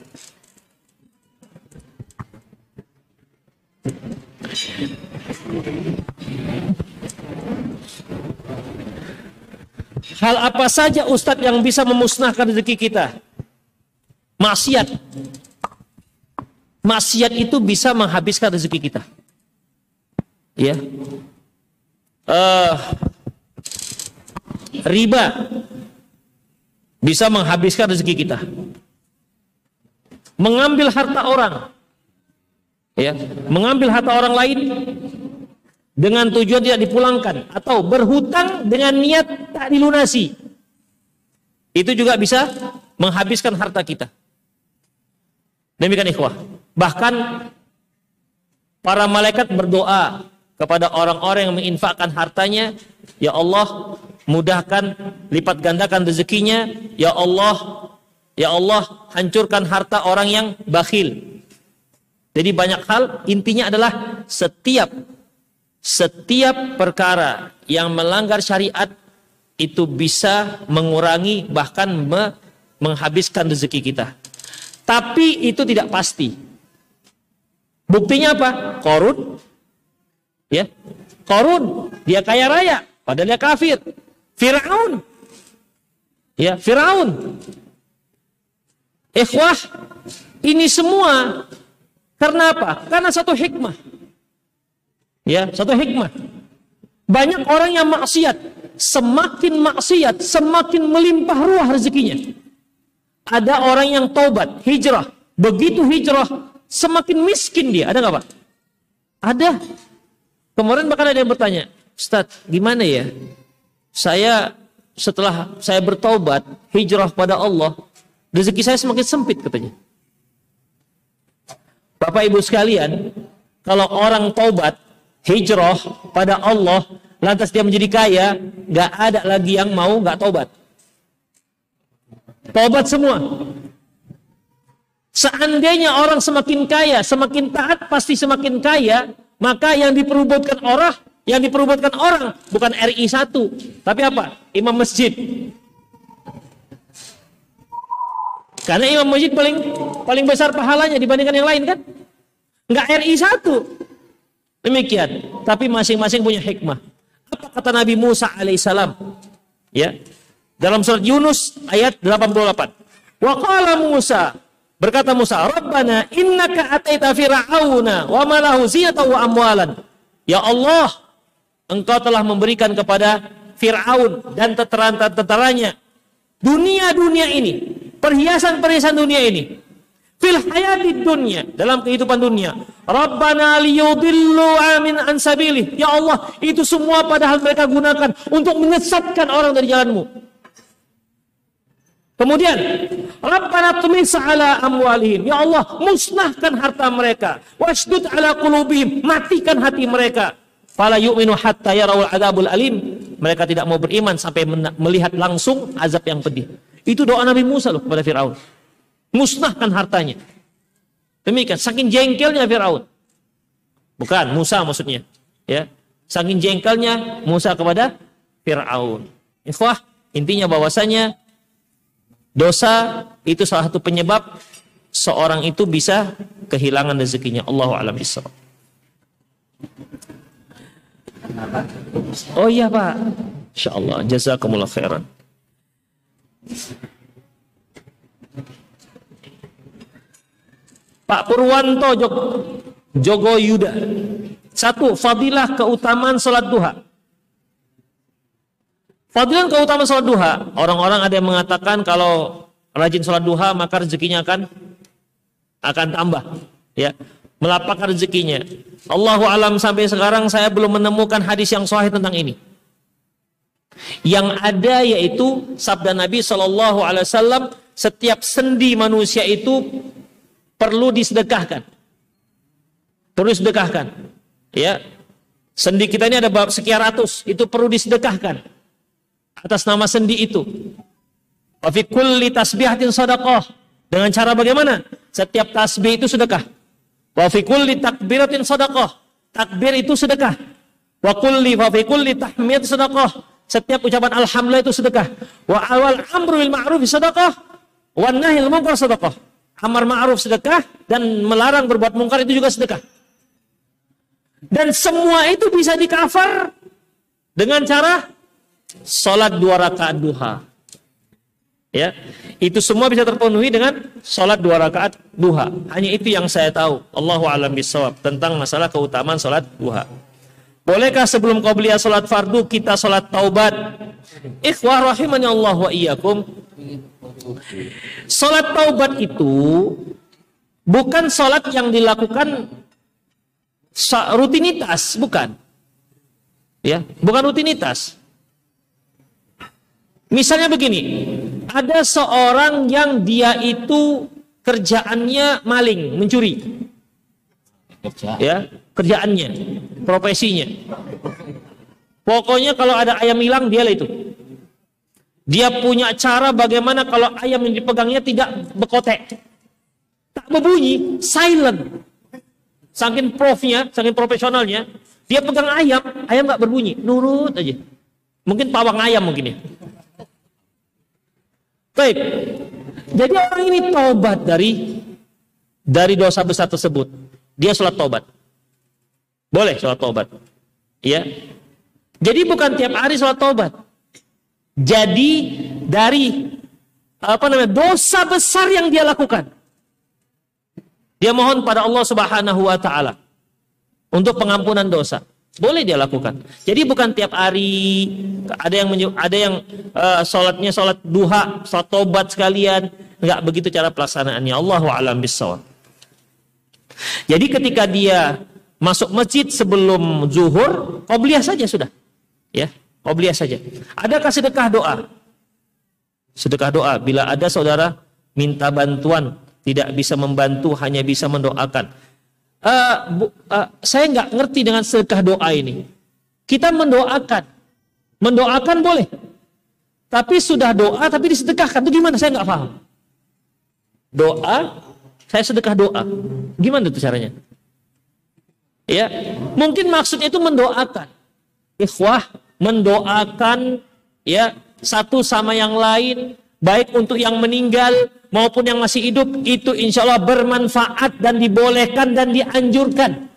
Hal apa saja Ustadz yang bisa memusnahkan rezeki kita? Maksiat. Maksiat itu bisa menghabiskan rezeki kita. Ya. Uh, riba bisa menghabiskan rezeki kita. Mengambil harta orang. Ya, mengambil harta orang lain dengan tujuan tidak dipulangkan atau berhutang dengan niat tak dilunasi. Itu juga bisa menghabiskan harta kita. Demikian ikhwah. Bahkan para malaikat berdoa kepada orang-orang yang menginfakkan hartanya, ya Allah, mudahkan lipat gandakan rezekinya, ya Allah, ya Allah, hancurkan harta orang yang bakhil. Jadi banyak hal intinya adalah setiap setiap perkara yang melanggar syariat itu bisa mengurangi bahkan me menghabiskan rezeki kita. Tapi itu tidak pasti. Buktinya apa? Korun. Ya. Korun, dia kaya raya, padahal dia kafir. Firaun. Ya, Firaun. Ikhwah, ini semua karena apa? Karena satu hikmah. Ya, satu hikmah. Banyak orang yang maksiat, semakin maksiat, semakin melimpah ruah rezekinya. Ada orang yang taubat, hijrah. Begitu hijrah, semakin miskin dia. Ada nggak Pak? Ada. Kemarin bahkan ada yang bertanya, Ustaz, gimana ya? Saya setelah saya bertobat, hijrah pada Allah, rezeki saya semakin sempit katanya. Bapak Ibu sekalian, kalau orang taubat, hijrah pada Allah, lantas dia menjadi kaya, nggak ada lagi yang mau nggak tobat. Tobat semua. Seandainya orang semakin kaya, semakin taat pasti semakin kaya, maka yang diperubutkan orang, yang diperubutkan orang bukan RI 1, tapi apa? Imam masjid. Karena imam masjid paling paling besar pahalanya dibandingkan yang lain kan? Enggak RI 1. Demikian. Tapi masing-masing punya hikmah. Apa kata Nabi Musa alaihissalam? Ya. Dalam surat Yunus ayat 88. Wa qala Musa berkata Musa, "Rabbana innaka ataita fir'auna wa malahu ziyata wa amwalan." Ya Allah, Engkau telah memberikan kepada Fir'aun dan tentara-tentaranya dunia-dunia ini, perhiasan-perhiasan dunia ini fil hayati dunia dalam kehidupan dunia. Rabbana liyudillu amin ansabilih ya Allah itu semua padahal mereka gunakan untuk menyesatkan orang dari jalanmu. Kemudian Rabbana tumis ala amwalihim. Ya Allah musnahkan harta mereka. Wasdud ala qulubihim. Matikan hati mereka. Fala yu'minu hatta yarawul adabul alim. Mereka tidak mau beriman sampai melihat langsung azab yang pedih. Itu doa Nabi Musa loh kepada Firaun musnahkan hartanya. Demikian, saking jengkelnya Firaun. Bukan Musa maksudnya, ya. Saking jengkelnya Musa kepada Firaun. Ikhwah, intinya bahwasanya dosa itu salah satu penyebab seorang itu bisa kehilangan rezekinya. Allahu a'lam bishawab. Oh iya Pak. Insyaallah jazakumullah khairan. Pak Purwanto Jog Jogo Yuda. Satu, fadilah keutamaan sholat duha. Fadilah keutamaan sholat duha. Orang-orang ada yang mengatakan kalau rajin sholat duha maka rezekinya akan akan tambah. Ya, melapangkan rezekinya. Allahu alam sampai sekarang saya belum menemukan hadis yang sahih tentang ini. Yang ada yaitu sabda Nabi Shallallahu Alaihi Wasallam setiap sendi manusia itu perlu disedekahkan. Perlu disedekahkan. Ya. Sendi kita ini ada sekian ratus, itu perlu disedekahkan. Atas nama sendi itu. Wa fi kulli tasbihatin sadaqah. Dengan cara bagaimana? Setiap tasbih itu sedekah. Wa fi kulli takbiratin sadaqah. Takbir itu sedekah. Wa kulli wa fi kulli tahmid sedekah. Setiap ucapan alhamdulillah itu sedekah. Wa awal amru bil ma'ruf sedekah. Wa nahil munkar sedekah. Amar ma'ruf sedekah dan melarang berbuat mungkar itu juga sedekah. Dan semua itu bisa di-cover dengan cara sholat dua rakaat duha. Ya, itu semua bisa terpenuhi dengan sholat dua rakaat duha. Hanya itu yang saya tahu. Allahu a'lam bishawab tentang masalah keutamaan sholat duha. Bolehkah sebelum qabliyah sholat fardu kita sholat taubat? Ikhwah rahimani Allah wa iyyakum. Sholat taubat itu bukan sholat yang dilakukan rutinitas, bukan. Ya, bukan rutinitas. Misalnya begini, ada seorang yang dia itu kerjaannya maling, mencuri. Ya, kerjaannya, profesinya. Pokoknya kalau ada ayam hilang dia lah itu. Dia punya cara bagaimana kalau ayam yang dipegangnya tidak bekotek. Tak berbunyi, silent. Saking profnya, saking profesionalnya, dia pegang ayam, ayam nggak berbunyi, nurut aja. Mungkin pawang ayam mungkin ya. Baik. Jadi orang ini taubat dari dari dosa besar tersebut. Dia sholat taubat. Boleh sholat taubat. Ya. Jadi bukan tiap hari sholat taubat. Jadi dari apa namanya dosa besar yang dia lakukan. Dia mohon pada Allah Subhanahu wa taala untuk pengampunan dosa. Boleh dia lakukan. Jadi bukan tiap hari ada yang ada yang uh, sholatnya sholat duha, sholat tobat sekalian. Enggak begitu cara pelaksanaannya. Allahu a'lam bishawab. Jadi ketika dia masuk masjid sebelum zuhur, qobliyah saja sudah. Ya, qobliyah saja. Adakah sedekah doa? Sedekah doa bila ada saudara minta bantuan, tidak bisa membantu, hanya bisa mendoakan uh, bu, uh, saya nggak ngerti dengan sedekah doa ini. Kita mendoakan, mendoakan boleh, tapi sudah doa tapi disedekahkan itu gimana? Saya nggak paham. Doa, saya sedekah doa, gimana itu caranya? Ya, mungkin maksudnya itu mendoakan. Ikhwah mendoakan ya satu sama yang lain baik untuk yang meninggal maupun yang masih hidup itu insya Allah bermanfaat dan dibolehkan dan dianjurkan.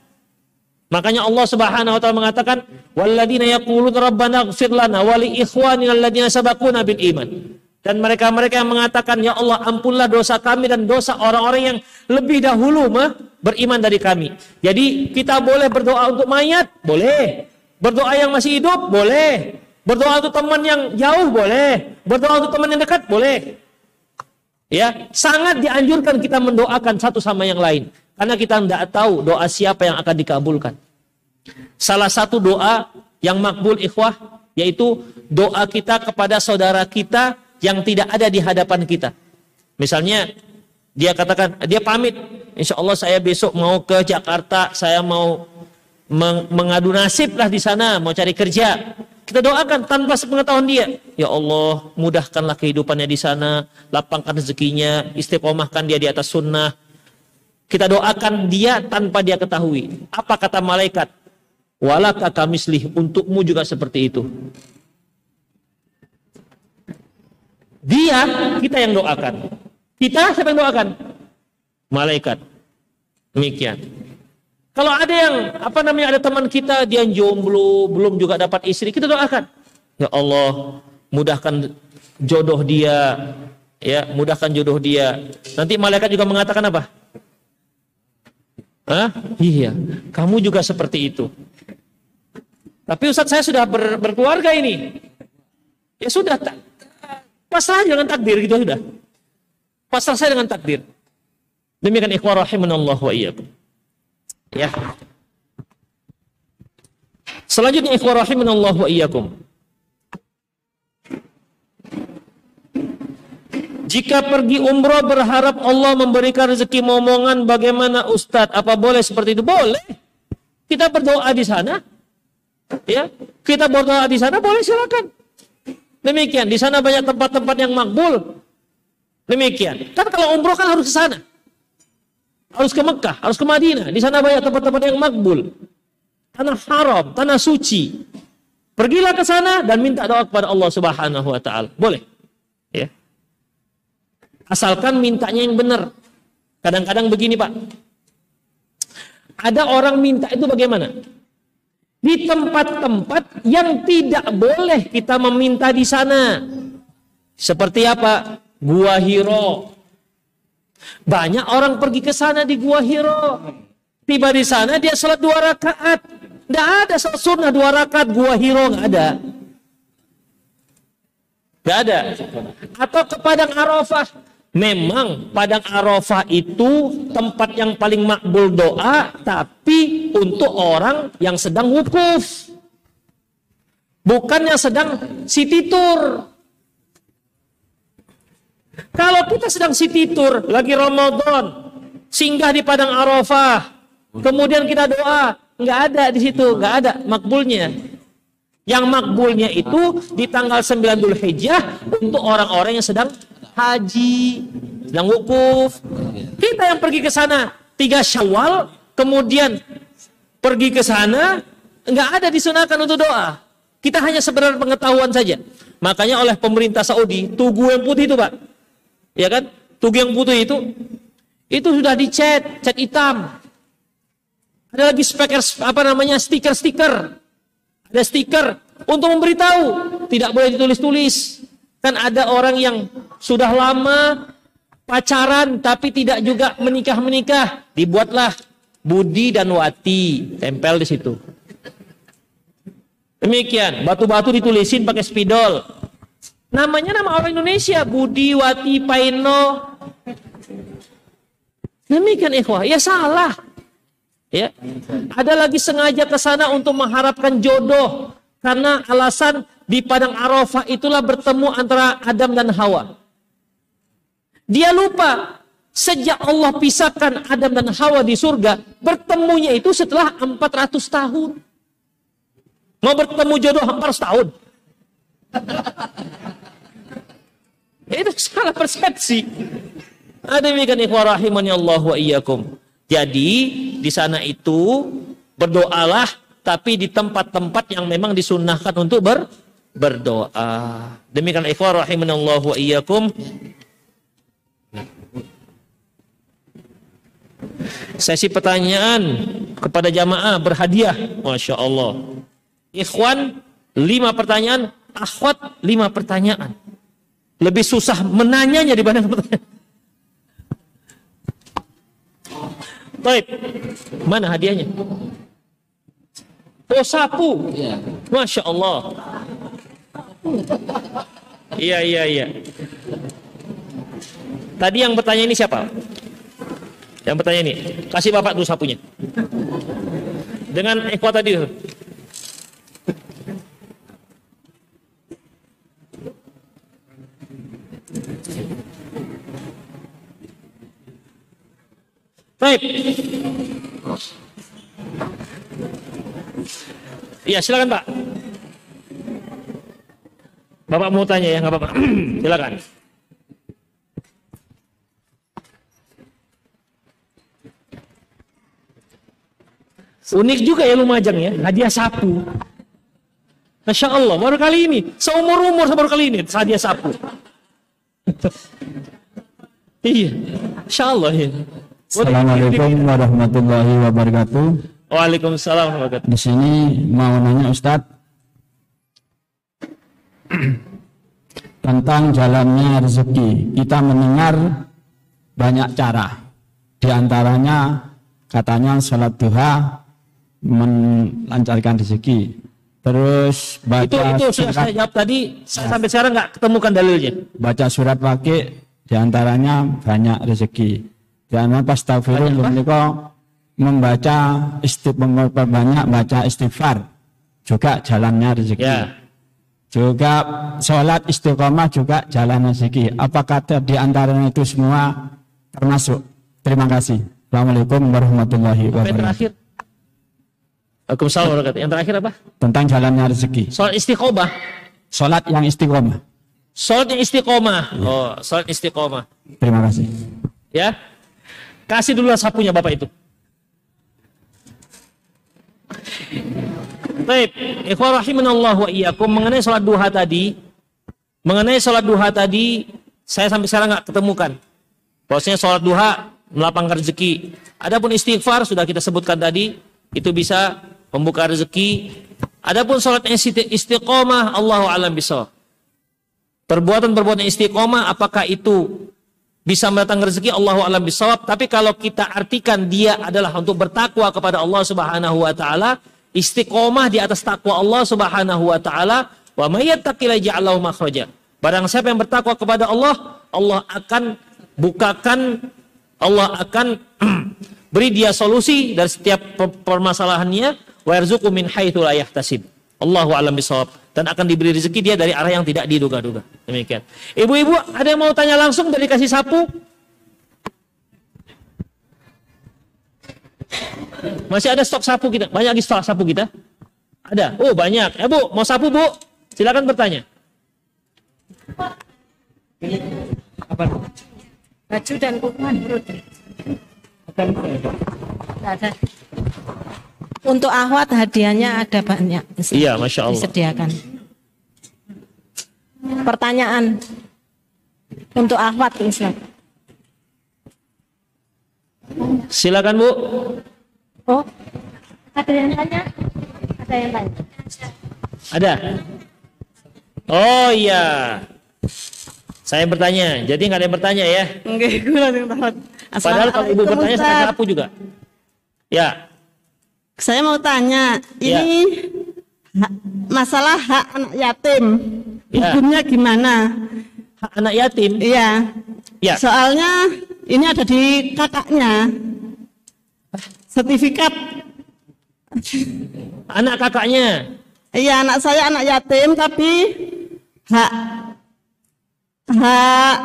Makanya Allah Subhanahu wa taala mengatakan walladzina yaquluna rabbana ighfir lana wa li ikhwanina alladzina sabaquna bil iman. Dan mereka-mereka yang mengatakan ya Allah ampunlah dosa kami dan dosa orang-orang yang lebih dahulu mah beriman dari kami. Jadi kita boleh berdoa untuk mayat, boleh. Berdoa yang masih hidup, boleh. Berdoa untuk teman yang jauh boleh. Berdoa untuk teman yang dekat boleh. Ya, sangat dianjurkan kita mendoakan satu sama yang lain. Karena kita tidak tahu doa siapa yang akan dikabulkan. Salah satu doa yang makbul ikhwah, yaitu doa kita kepada saudara kita yang tidak ada di hadapan kita. Misalnya, dia katakan, dia pamit, insya Allah saya besok mau ke Jakarta, saya mau mengadu nasib lah di sana, mau cari kerja. Kita doakan tanpa sepengetahuan dia. Ya Allah, mudahkanlah kehidupannya di sana, lapangkan rezekinya, istiqomahkan dia di atas sunnah. Kita doakan dia tanpa dia ketahui. Apa kata malaikat? Walaka kamislih, untukmu juga seperti itu. Dia, kita yang doakan. Kita siapa yang doakan? Malaikat. Demikian. Kalau ada yang apa namanya ada teman kita dia jomblo, belum juga dapat istri, kita doakan. Ya Allah, mudahkan jodoh dia, ya, mudahkan jodoh dia. Nanti malaikat juga mengatakan apa? Hah? Iya, kamu juga seperti itu. Tapi Ustaz saya sudah ber, berkeluarga ini. Ya sudah, pasrah dengan takdir gitu sudah. Pasrah saya dengan takdir. Demikian ikhwah rahimanallah wa iyyakum. Ya. Selanjutnya ikhwah rahimanallah wa iyyakum. Jika pergi umroh berharap Allah memberikan rezeki momongan bagaimana Ustadz? Apa boleh seperti itu? Boleh. Kita berdoa di sana. Ya, kita berdoa di sana boleh silakan. Demikian, di sana banyak tempat-tempat yang makbul. Demikian. Kan kalau umroh kan harus ke sana. Harus ke Mekah, harus ke Madinah. Di sana banyak tempat-tempat yang makbul. Tanah haram, tanah suci. Pergilah ke sana dan minta doa kepada Allah Subhanahu wa taala. Boleh. Ya. Asalkan mintanya yang benar. Kadang-kadang begini, Pak. Ada orang minta itu bagaimana? Di tempat-tempat yang tidak boleh kita meminta di sana. Seperti apa? Gua Hiro. Banyak orang pergi ke sana di Gua Hiro. Tiba di sana dia sholat dua rakaat. Tidak ada sholat sunnah dua rakaat Gua Hiro nggak ada. Gak ada. Atau ke Padang Arafah. Memang Padang Arafah itu tempat yang paling makbul doa, tapi untuk orang yang sedang wukuf. Bukan yang sedang city tour. Kalau kita sedang city tour, lagi Ramadan, singgah di Padang Arafah, kemudian kita doa, nggak ada di situ, nggak ada makbulnya. Yang makbulnya itu di tanggal 9 Dhul Hijjah untuk orang-orang yang sedang haji, sedang wukuf. Kita yang pergi ke sana tiga Syawal, kemudian pergi ke sana nggak ada disunahkan untuk doa. Kita hanya sebenarnya pengetahuan saja. Makanya oleh pemerintah Saudi, tugu yang putih itu, Pak. Ya kan? Tugu yang putih itu itu sudah dicat, cat hitam. Ada lagi speaker apa namanya stiker-stiker ada stiker untuk memberitahu, tidak boleh ditulis-tulis. Kan ada orang yang sudah lama pacaran tapi tidak juga menikah-menikah, dibuatlah Budi dan Wati, tempel di situ. Demikian, batu-batu ditulisin pakai spidol. Namanya nama orang Indonesia, Budi, Wati, Paino. Demikian ikhwah, ya salah. Ya. Ada lagi sengaja ke sana untuk mengharapkan jodoh karena alasan di padang Arafah itulah bertemu antara Adam dan Hawa. Dia lupa sejak Allah pisahkan Adam dan Hawa di surga, bertemunya itu setelah 400 tahun. Mau bertemu jodoh 400 tahun. itu salah persepsi. Ada demikian ikhwah Allah wa iyyakum. Jadi di sana itu berdoalah tapi di tempat-tempat yang memang disunnahkan untuk ber, berdoa. Demikian ikhwah rahimanallah wa iyyakum. Sesi pertanyaan kepada jamaah berhadiah. Masya Allah. Ikhwan, lima pertanyaan. Akhwat, lima pertanyaan. Lebih susah menanyanya dibanding pertanyaan. Baik. Mana hadiahnya? Oh sapu. Ya. Masya Allah. Iya iya iya. Tadi yang bertanya ini siapa? Yang bertanya ini. Kasih bapak dulu sapunya. Dengan ekor tadi. Baik. Iya, silakan Pak. Bapak mau tanya ya, nggak apa-apa. silakan. Unik juga ya Lumajang ya, hadiah sapu. Masya Allah, baru kali ini. Seumur umur baru kali ini, hadiah sapu. iya, Masya Allah ya. Assalamualaikum warahmatullahi wabarakatuh. Waalaikumsalam warahmatullahi Di sini mau nanya Ustadz tentang jalannya rezeki. Kita mendengar banyak cara. Di antaranya katanya sholat duha melancarkan rezeki. Terus baca itu itu sudah saya jawab tadi saya sampai sekarang nggak ketemukan dalilnya. Baca surat wakil di antaranya banyak rezeki. Jangan astagfirullah menika membaca istighfar banyak baca istighfar juga jalannya rezeki. Ya. Juga sholat istiqomah juga jalan rezeki. Apakah di antaranya itu semua termasuk? Terima kasih. Assalamualaikum warahmatullahi wabarakatuh. Yang terakhir. Waalaikumsalam warahmatullahi Yang terakhir apa? Tentang jalannya rezeki. Sholat istiqomah. Sholat yang istiqomah. Sholat yang istiqomah. Oh, sholat istiqomah. Terima kasih. Ya. Kasih dulu sapunya Bapak itu. Baik, ikhwan rahimanallah wa iyyakum mengenai sholat duha tadi, mengenai sholat duha tadi, saya sampai sekarang nggak ketemukan. Bahwasanya sholat duha melapangkan rezeki. Adapun istighfar sudah kita sebutkan tadi, itu bisa membuka rezeki. Adapun sholat istiqomah, Allah alam bisa. Perbuatan-perbuatan istiqomah, apakah itu bisa mendatangkan rezeki Allah alam bisawab tapi kalau kita artikan dia adalah untuk bertakwa kepada Allah Subhanahu wa taala istiqomah di atas takwa Allah Subhanahu wa taala wa may yattaqillaha ja'alahu makhraja barang siapa yang bertakwa kepada Allah Allah akan bukakan Allah akan beri dia solusi dari setiap permasalahannya wa yarzuqu min haitsu la yahtasib Allahu alam bisawab dan akan diberi rezeki dia dari arah yang tidak diduga-duga. Demikian. Ibu-ibu, ada yang mau tanya langsung dari kasih sapu? Masih ada stok sapu kita? Banyak lagi stok sapu kita? Ada. Oh, banyak. Eh, Bu, mau sapu, Bu? Silakan bertanya. Apa? Baju dan kukuhan perut. Ada. Untuk ahwat hadiahnya ada banyak. Iya, masya Allah. Disediakan. Pertanyaan untuk ahwat Islam. Silakan Bu. Oh, ada yang tanya? Ada yang tanya? Ada. Oh iya. Saya bertanya, jadi nggak ada yang bertanya ya? Enggak, gue langsung tahu. Padahal kalau ibu bertanya saya sapu juga. Ya, Saya mau tanya, Ya. ini masalah hak anak yatim, Ya. hukumnya gimana? hak anak yatim. Iya. Ya. Soalnya ini ada di kakaknya. Sertifikat. Anak kakaknya. Iya, anak saya anak yatim tapi hak hak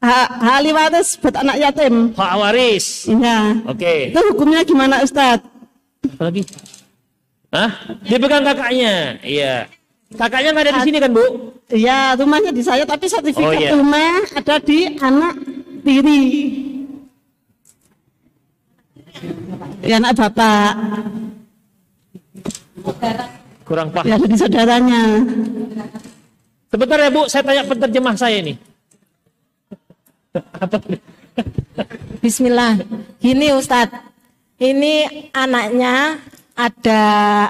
hak, hak ahli waris buat anak yatim. Hak waris. Iya. Oke. Itu hukumnya gimana Ustadz? Apa lagi? Hah? Dipegang kakaknya. Iya. Kakaknya nggak ada di sini kan, Bu? Iya, rumahnya di saya tapi sertifikat Oh, iya. rumah ada di anak tiri. Ya anak bapak, Kurang paham. ya ada di saudaranya. Sebentar ya, Bu. Saya tanya penerjemah saya ini. Apa? Bismillah. Gini Ustadz, ini anaknya ada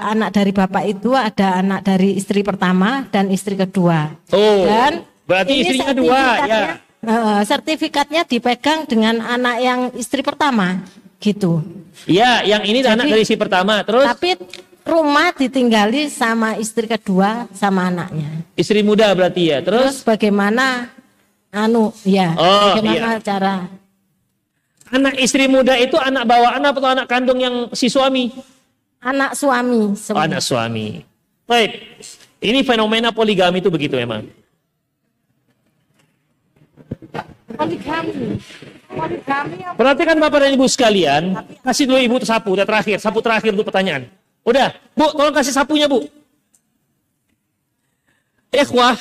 anak dari bapak itu, ada anak dari istri pertama dan istri kedua. Oh, Dan berarti ini istrinya dua, ya. Eh, sertifikatnya dipegang dengan anak yang istri pertama, gitu. Iya, yang ini anak dari si pertama. Terus Tapi rumah ditinggali sama istri kedua sama anaknya. istri muda berarti ya. Terus Terus bagaimana anu ya, Oh, bagaimana cara anak istri muda itu anak bawaan atau anak kandung yang si suami? anak suami Oh, semua. anak suami. Baik. Ini fenomena poligami itu begitu memang. Apa? Perhatikan Bapak dan Ibu sekalian, kasih dulu Ibu sapu, udah terakhir, sapu terakhir untuk pertanyaan. Udah, Bu, tolong kasih sapunya, Bu. Ikhwah,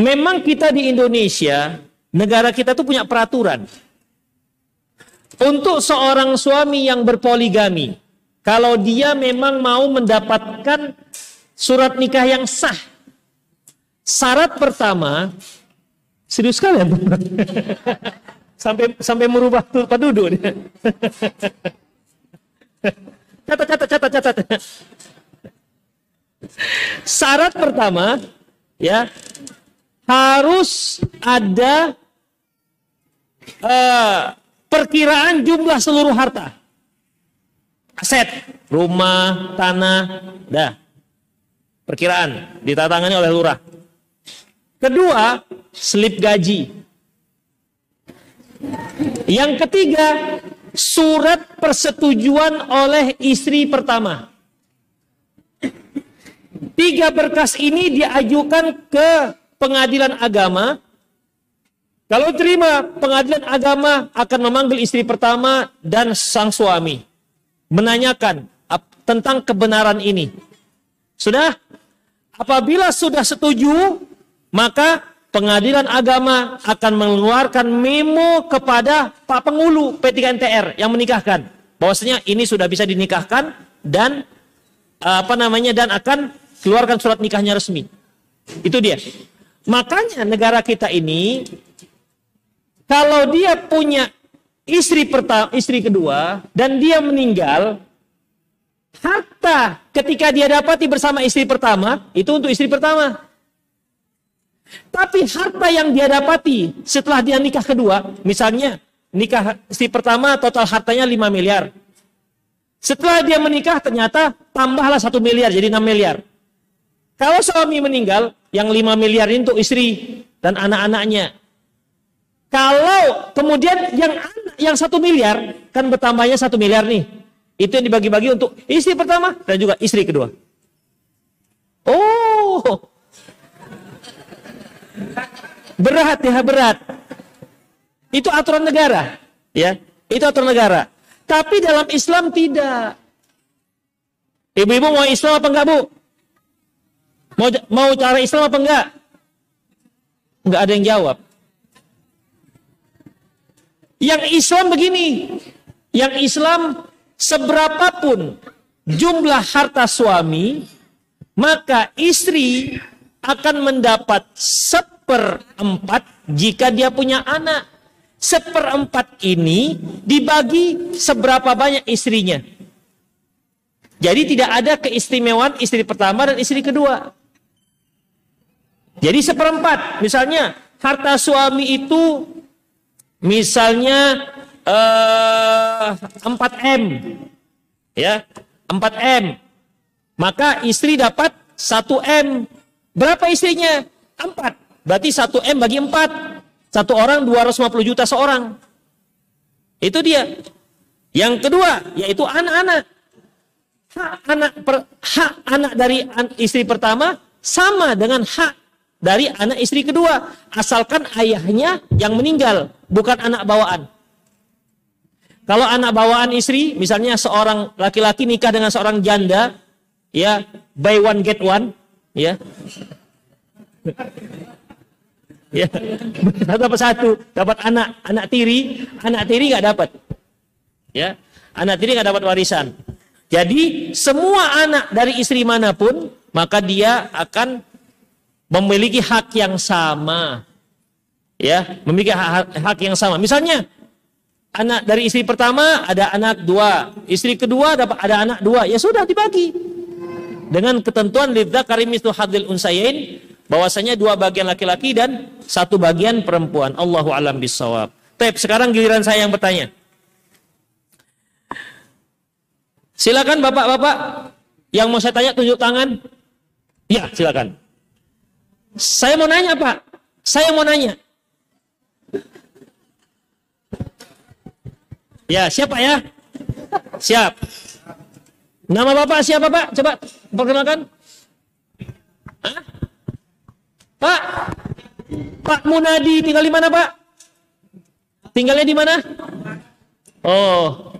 memang kita di Indonesia, negara kita tuh punya peraturan. Untuk seorang suami yang berpoligami, kalau dia memang mau mendapatkan surat nikah yang sah, syarat pertama, serius sekali ya, sampai sampai merubah tempat duduk dia. catat catat catat catat. Syarat pertama ya harus ada eh, perkiraan jumlah seluruh harta. Aset, rumah, tanah, dah. Perkiraan ditatangani oleh lurah. Kedua, slip gaji. Yang ketiga, surat persetujuan oleh istri pertama. Tiga berkas ini diajukan ke pengadilan agama. Kalau terima, pengadilan agama akan memanggil istri pertama dan sang suami. Menanyakan tentang kebenaran ini. Sudah? Apabila sudah setuju, maka pengadilan agama akan mengeluarkan memo kepada Pak Pengulu P3NTR yang menikahkan. Bahwasanya ini sudah bisa dinikahkan dan apa namanya dan akan keluarkan surat nikahnya resmi. Itu dia. Makanya negara kita ini kalau dia punya istri pertama, istri kedua dan dia meninggal, harta ketika dia dapati bersama istri pertama itu untuk istri pertama. Tapi harta yang dia dapati setelah dia nikah kedua, misalnya nikah istri pertama total hartanya 5 miliar. Setelah dia menikah ternyata tambahlah satu miliar jadi 6 miliar. Kalau suami meninggal, yang 5 miliar itu untuk istri dan anak-anaknya. Kalau kemudian yang yang satu miliar kan bertambahnya satu miliar nih, itu yang dibagi-bagi untuk istri pertama dan juga istri kedua. Oh, berat ya berat. Itu aturan negara, ya. Itu aturan negara. Tapi dalam Islam tidak. Ibu-ibu mau Islam apa enggak bu? Mau mau cara Islam apa enggak? Enggak ada yang jawab. Yang Islam begini, yang Islam seberapapun jumlah harta suami, maka istri akan mendapat seperempat jika dia punya anak. Seperempat ini dibagi seberapa banyak istrinya. Jadi tidak ada keistimewaan istri pertama dan istri kedua. Jadi seperempat, misalnya harta suami itu misalnya eh, 4M. Ya, 4M. Maka istri dapat 1M. Berapa istrinya? 4. Berarti 1M bagi 4. Satu orang 250 juta seorang. Itu dia. Yang kedua, yaitu anak-anak. Hak anak per, hak anak dari istri pertama sama dengan hak dari anak istri kedua, asalkan ayahnya yang meninggal, bukan anak bawaan. Kalau anak bawaan istri, misalnya seorang laki-laki nikah dengan seorang janda, ya buy one get one, ya, ya satu dapat satu, dapat anak anak tiri, anak tiri nggak dapat, ya, anak tiri nggak dapat warisan. Jadi semua anak dari istri mana pun, maka dia akan memiliki hak yang sama, ya, memiliki hak, hak yang sama. Misalnya anak dari istri pertama ada anak dua, istri kedua dapat ada anak dua, ya sudah dibagi. Dengan ketentuan lidza karimistu hadil unsayain bahwasanya dua bagian laki-laki dan satu bagian perempuan. Allahu alam bisawab. Tep, sekarang giliran saya yang bertanya. Silakan Bapak-bapak yang mau saya tanya tunjuk tangan. Ya, silakan. Saya mau nanya, Pak. Saya mau nanya. Ya, siapa ya? Siap. Nama Bapak siapa, Pak? Coba perkenalkan. Hah? Pak. Pak Munadi tinggal di mana, Pak? Tinggalnya di mana? Oh.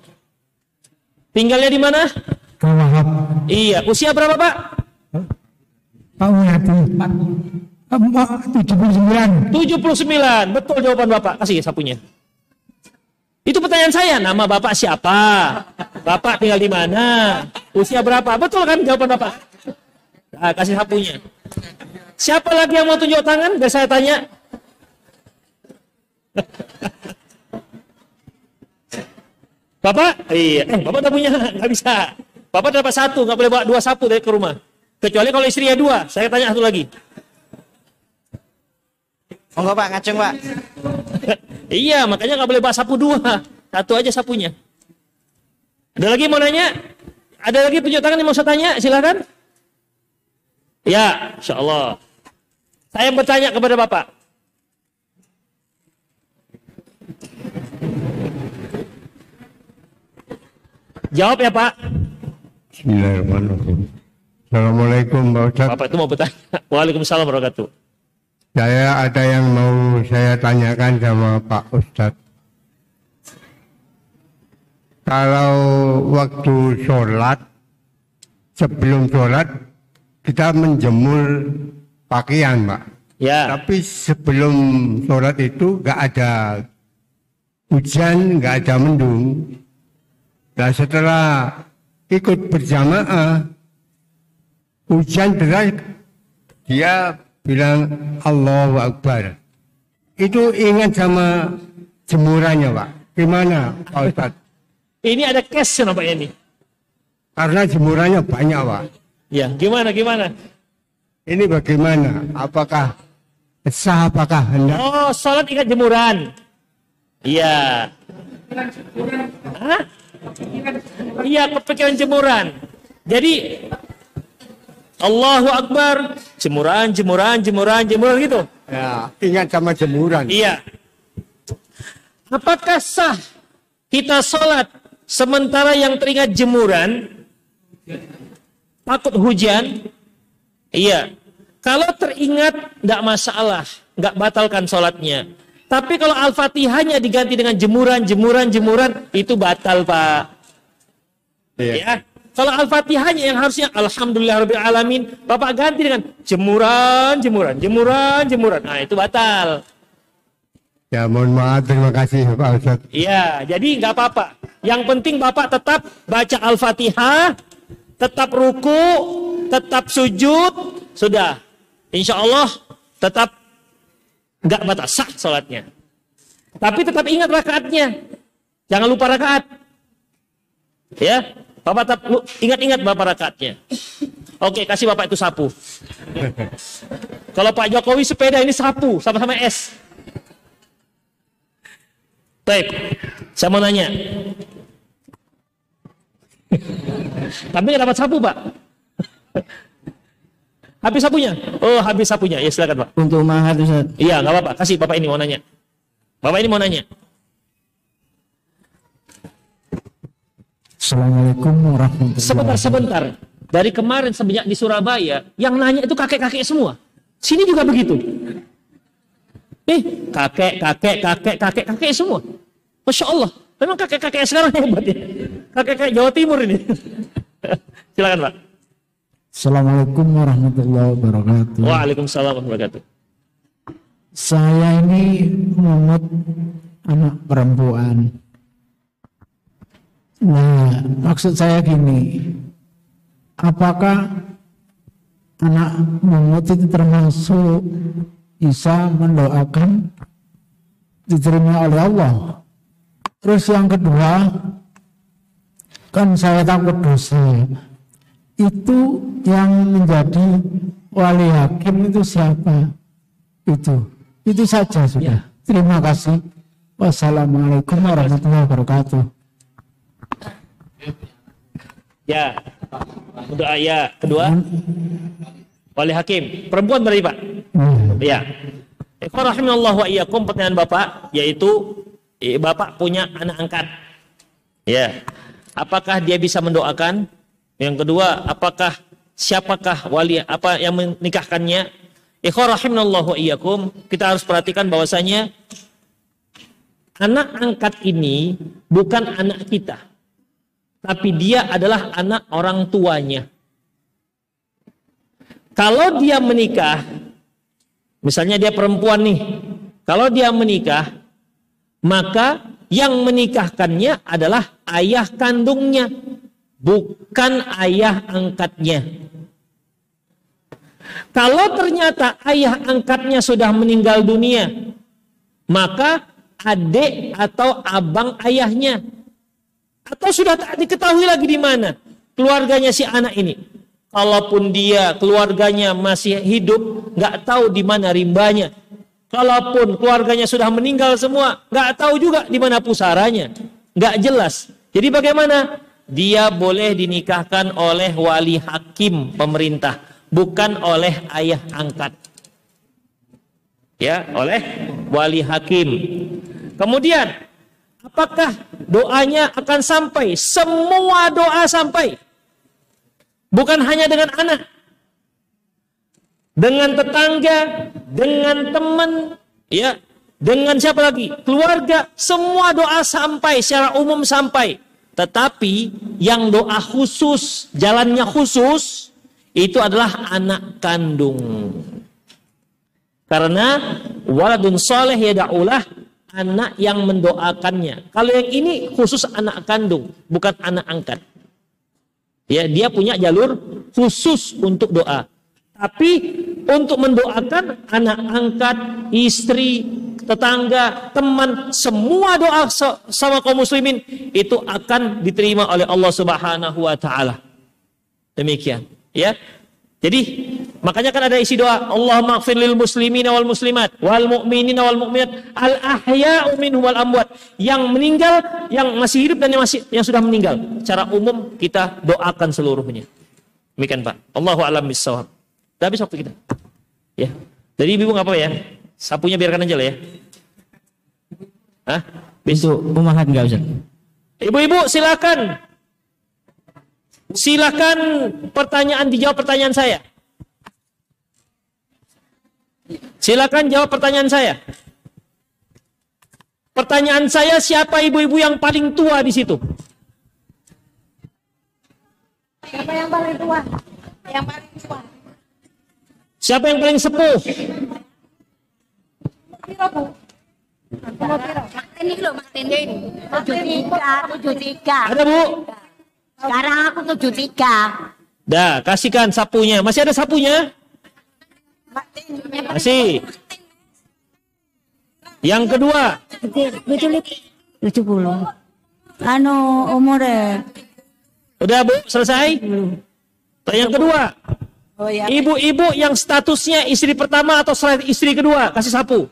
Tinggalnya di mana? Kawahap. Iya, usia berapa, Pak? Pak Wiyati. 79. 79. Betul jawaban Bapak. Kasih sapunya. Itu pertanyaan saya. Nama Bapak siapa? Bapak tinggal di mana? Usia berapa? Betul kan jawaban Bapak? Nah, kasih sapunya. Siapa lagi yang mau tunjuk tangan? Biar saya tanya. Bapak? Iya. Eh, Bapak udah punya? Nggak bisa. Bapak dapat satu. Nggak boleh bawa dua sapu dari ke rumah. Kecuali kalau istrinya dua. Saya tanya satu lagi. Monggo Pak, ngacung Pak. iya, makanya nggak boleh bawa sapu dua. Satu aja sapunya. Ada lagi mau nanya? Ada lagi tunjuk tangan yang mau saya tanya? Silakan. Ya, insya Allah. Saya bertanya kepada Bapak. Jawab ya Pak. Bismillahirrahmanirrahim. Assalamualaikum Pak Ustaz. Bapak itu mau bertanya. Waalaikumsalam warahmatullahi Saya ada yang mau saya tanyakan sama Pak Ustadz. Kalau waktu sholat, sebelum sholat, kita menjemur pakaian, Pak. Ya. Tapi sebelum sholat itu nggak ada hujan, nggak ada mendung. Nah setelah ikut berjamaah, hujan deras, dia bilang Allahu Akbar. Itu ingat sama jemurannya, Pak. Gimana, Pak Ustadz? Ini ada question apa ini? Karena jemurannya banyak, Pak. Ya, gimana gimana? Ini bagaimana? Apakah sah? Apakah hendak? Oh, sholat ingat jemuran. Iya. Hah? Iya, kepikiran jemuran. Jadi Allahu Akbar, jemuran, jemuran, jemuran, jemuran gitu. Ya, ingat sama jemuran. Iya. Apakah sah kita sholat sementara yang teringat jemuran, takut hujan? Iya. Kalau teringat, tidak masalah, nggak batalkan sholatnya. Tapi kalau al-fatihahnya diganti dengan jemuran, jemuran, jemuran, itu batal pak. Iya. Ya. Kalau al-fatihahnya yang harusnya alhamdulillah rabbil alamin, bapak ganti dengan jemuran, jemuran, jemuran, jemuran. Nah itu batal. Ya, mohon maaf. Terima kasih, Pak Ustadz. Iya, jadi nggak apa-apa. Yang penting Bapak tetap baca Al-Fatihah, tetap ruku, tetap sujud, sudah. Insya Allah tetap nggak batas sah sholatnya. Tapi tetap ingat rakaatnya. Jangan lupa rakaat. Ya, Bapak ingat-ingat Bapak rakaatnya. Oke, kasih Bapak itu sapu. Kalau Pak Jokowi sepeda ini sapu, sama-sama S. Baik, saya mau nanya. Tapi nggak dapat sapu, Pak. Habis sapunya? Oh, habis sapunya. Ya silakan, Pak. Untuk mahat Ustaz. Iya, nggak apa-apa. Kasih Bapak ini mau nanya. Bapak ini mau nanya. Assalamualaikum warahmatullahi Sebentar, sebentar. Dari kemarin semenjak di Surabaya, yang nanya itu kakek-kakek semua. Sini juga begitu. Eh, kakek, kakek, kakek, kakek, kakek semua. Masya Allah. Memang kakek-kakek sekarang hebat ya. Kakek-kakek Jawa Timur ini. Silakan Pak. Assalamualaikum warahmatullahi wabarakatuh. Waalaikumsalam warahmatullahi wabarakatuh. Saya ini memungut anak perempuan. Nah, maksud saya gini, apakah anak memungut itu termasuk bisa mendoakan diterima oleh Allah? Terus yang kedua, kan saya takut dosa. Itu yang menjadi wali hakim itu siapa? Itu. Itu saja sudah. Terima kasih. Wassalamualaikum warahmatullahi wabarakatuh. Ya. Untuk ayat kedua. Wali hakim. Perempuan berarti Pak? Hmm. Ya. Ikhwan rahimallah wa iyyakum pertanyaan Bapak yaitu Bapak punya anak angkat. Ya. Apakah dia bisa mendoakan? Yang kedua, apakah siapakah wali apa yang menikahkannya? Ikhwan rahimallah wa iyyakum, kita harus perhatikan bahwasanya anak angkat ini bukan anak kita. Tapi dia adalah anak orang tuanya. Kalau dia menikah, misalnya dia perempuan nih, kalau dia menikah, maka yang menikahkannya adalah ayah kandungnya, bukan ayah angkatnya. Kalau ternyata ayah angkatnya sudah meninggal dunia, maka adik atau abang ayahnya atau sudah tak diketahui lagi di mana keluarganya si anak ini. Kalaupun dia keluarganya masih hidup, nggak tahu di mana rimbanya. Kalaupun keluarganya sudah meninggal semua, nggak tahu juga di mana pusaranya, nggak jelas. Jadi bagaimana? Dia boleh dinikahkan oleh wali hakim pemerintah, bukan oleh ayah angkat. Ya, oleh wali hakim. Kemudian Apakah doanya akan sampai? Semua doa sampai. Bukan hanya dengan anak. Dengan tetangga, dengan teman, ya, dengan siapa lagi? Keluarga, semua doa sampai secara umum sampai. Tetapi yang doa khusus, jalannya khusus, itu adalah anak kandung. Karena waladun soleh yada'ulah anak yang mendoakannya. Kalau yang ini khusus anak kandung, bukan anak angkat. Ya, dia punya jalur khusus untuk doa. Tapi untuk mendoakan anak angkat, istri, tetangga, teman, semua doa sama kaum muslimin itu akan diterima oleh Allah Subhanahu wa taala. Demikian, ya. Jadi makanya kan ada isi doa Allah maghfir lil muslimina wal muslimat wal mu'minina wal mu'minat al ahya'u minhum wal amwat. Yang meninggal yang masih hidup dan yang masih yang sudah meninggal. Secara umum kita doakan seluruhnya. Demikian Pak. Allahu a'lam bissawab. Udah habis waktu kita? Ya. Jadi ibu ngapa ya? Sapunya biarkan aja lah ya. Hah? Besok umahat enggak Ustaz? Ibu-ibu silakan Silakan pertanyaan dijawab pertanyaan saya. Silakan jawab pertanyaan saya. Pertanyaan saya siapa ibu-ibu yang paling tua di situ? Siapa yang paling tua? Yang paling tua. Siapa yang paling sepuh? Piro, Bu? Ada bu? Sekarang aku tujuh tiga. Dah, kasihkan sapunya. Masih ada sapunya? Masih. Yang kedua. Tujuh puluh. Anu umurnya. Udah bu, selesai? Yang kedua. Oh ya. Ibu-ibu yang statusnya istri pertama atau selain istri kedua, kasih sapu.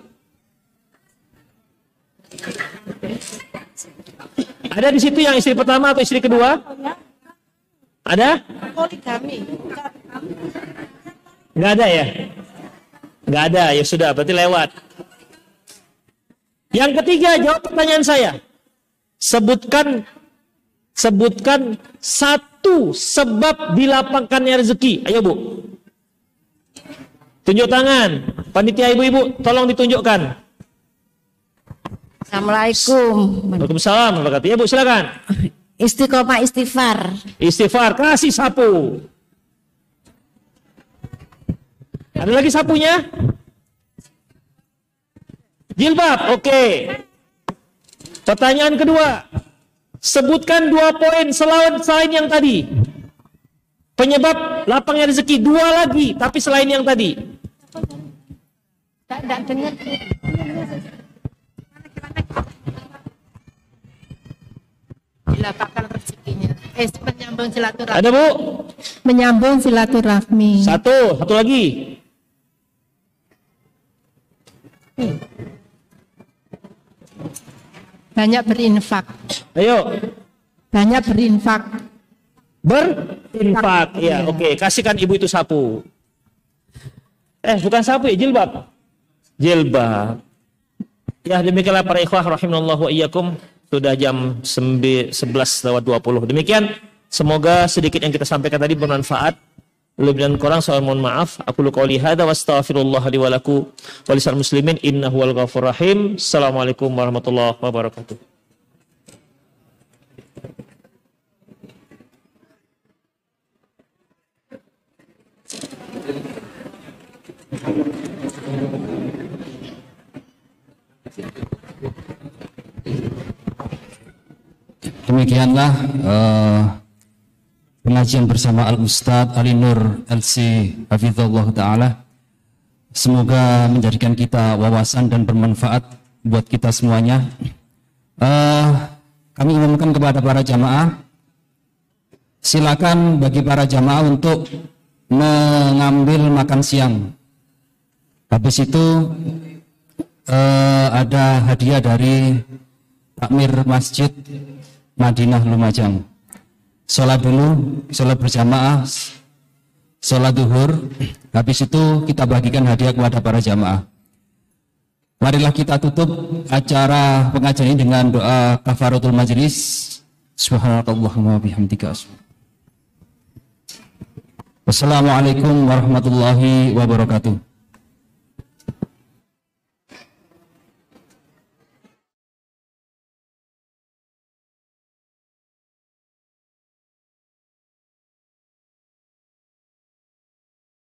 Ada di situ yang istri pertama atau istri kedua? Ada? Poligami. Nggak ada ya? Nggak ada, ya sudah, berarti lewat. Yang ketiga, jawab pertanyaan saya. Sebutkan sebutkan satu sebab dilapangkannya rezeki. Ayo Bu. Tunjuk tangan. Panitia ibu-ibu, tolong ditunjukkan. Assalamualaikum. Waalaikumsalam. warahmatullahi Ya Bu, silakan. Istiqomah istighfar. Istighfar, kasih sapu. Ada lagi sapunya? Jilbab, oke. Pertanyaan kedua. Sebutkan dua poin selain, selain yang tadi. Penyebab lapangnya rezeki. Dua lagi, tapi selain yang tadi. Tidak dengar. Dilapangkan rezekinya. Eh, menyambung silaturahmi. Ada Bu? Menyambung silaturahmi. Satu, satu lagi. Banyak berinfak. Ayo, Banyak berinfak. berinfak. Ya, oke. Kasihkan ibu itu sapu. Eh, bukan sapu ya, jilbab. Jilbab. Ya, demikianlah para ikhwah rahimallahu wa iyyakum. Sudah jam 11 lewat 20. Demikian, semoga sedikit yang kita sampaikan tadi bermanfaat. Lebih dan kurang saya mohon maaf. Aku lu qauli hadza wa astaghfirullah li wa lakum muslimin innahu wal ghafur rahim. Assalamualaikum warahmatullahi wabarakatuh. Demikianlah eh, pengajian bersama Al Ustadz Ali Nur LC Hafizullah Ta'ala. Semoga menjadikan kita wawasan dan bermanfaat buat kita semuanya. Eh, kami umumkan kepada para jamaah, silakan bagi para jamaah untuk mengambil makan siang. Habis itu eh, ada hadiah dari takmir masjid Madinah Lumajang. Sholat dulu, sholat berjamaah, sholat duhur. Habis itu kita bagikan hadiah kepada para jamaah. Marilah kita tutup acara pengajian ini dengan doa kafaratul majlis. Subhanallahumma bihamdika. Wassalamualaikum warahmatullahi wabarakatuh.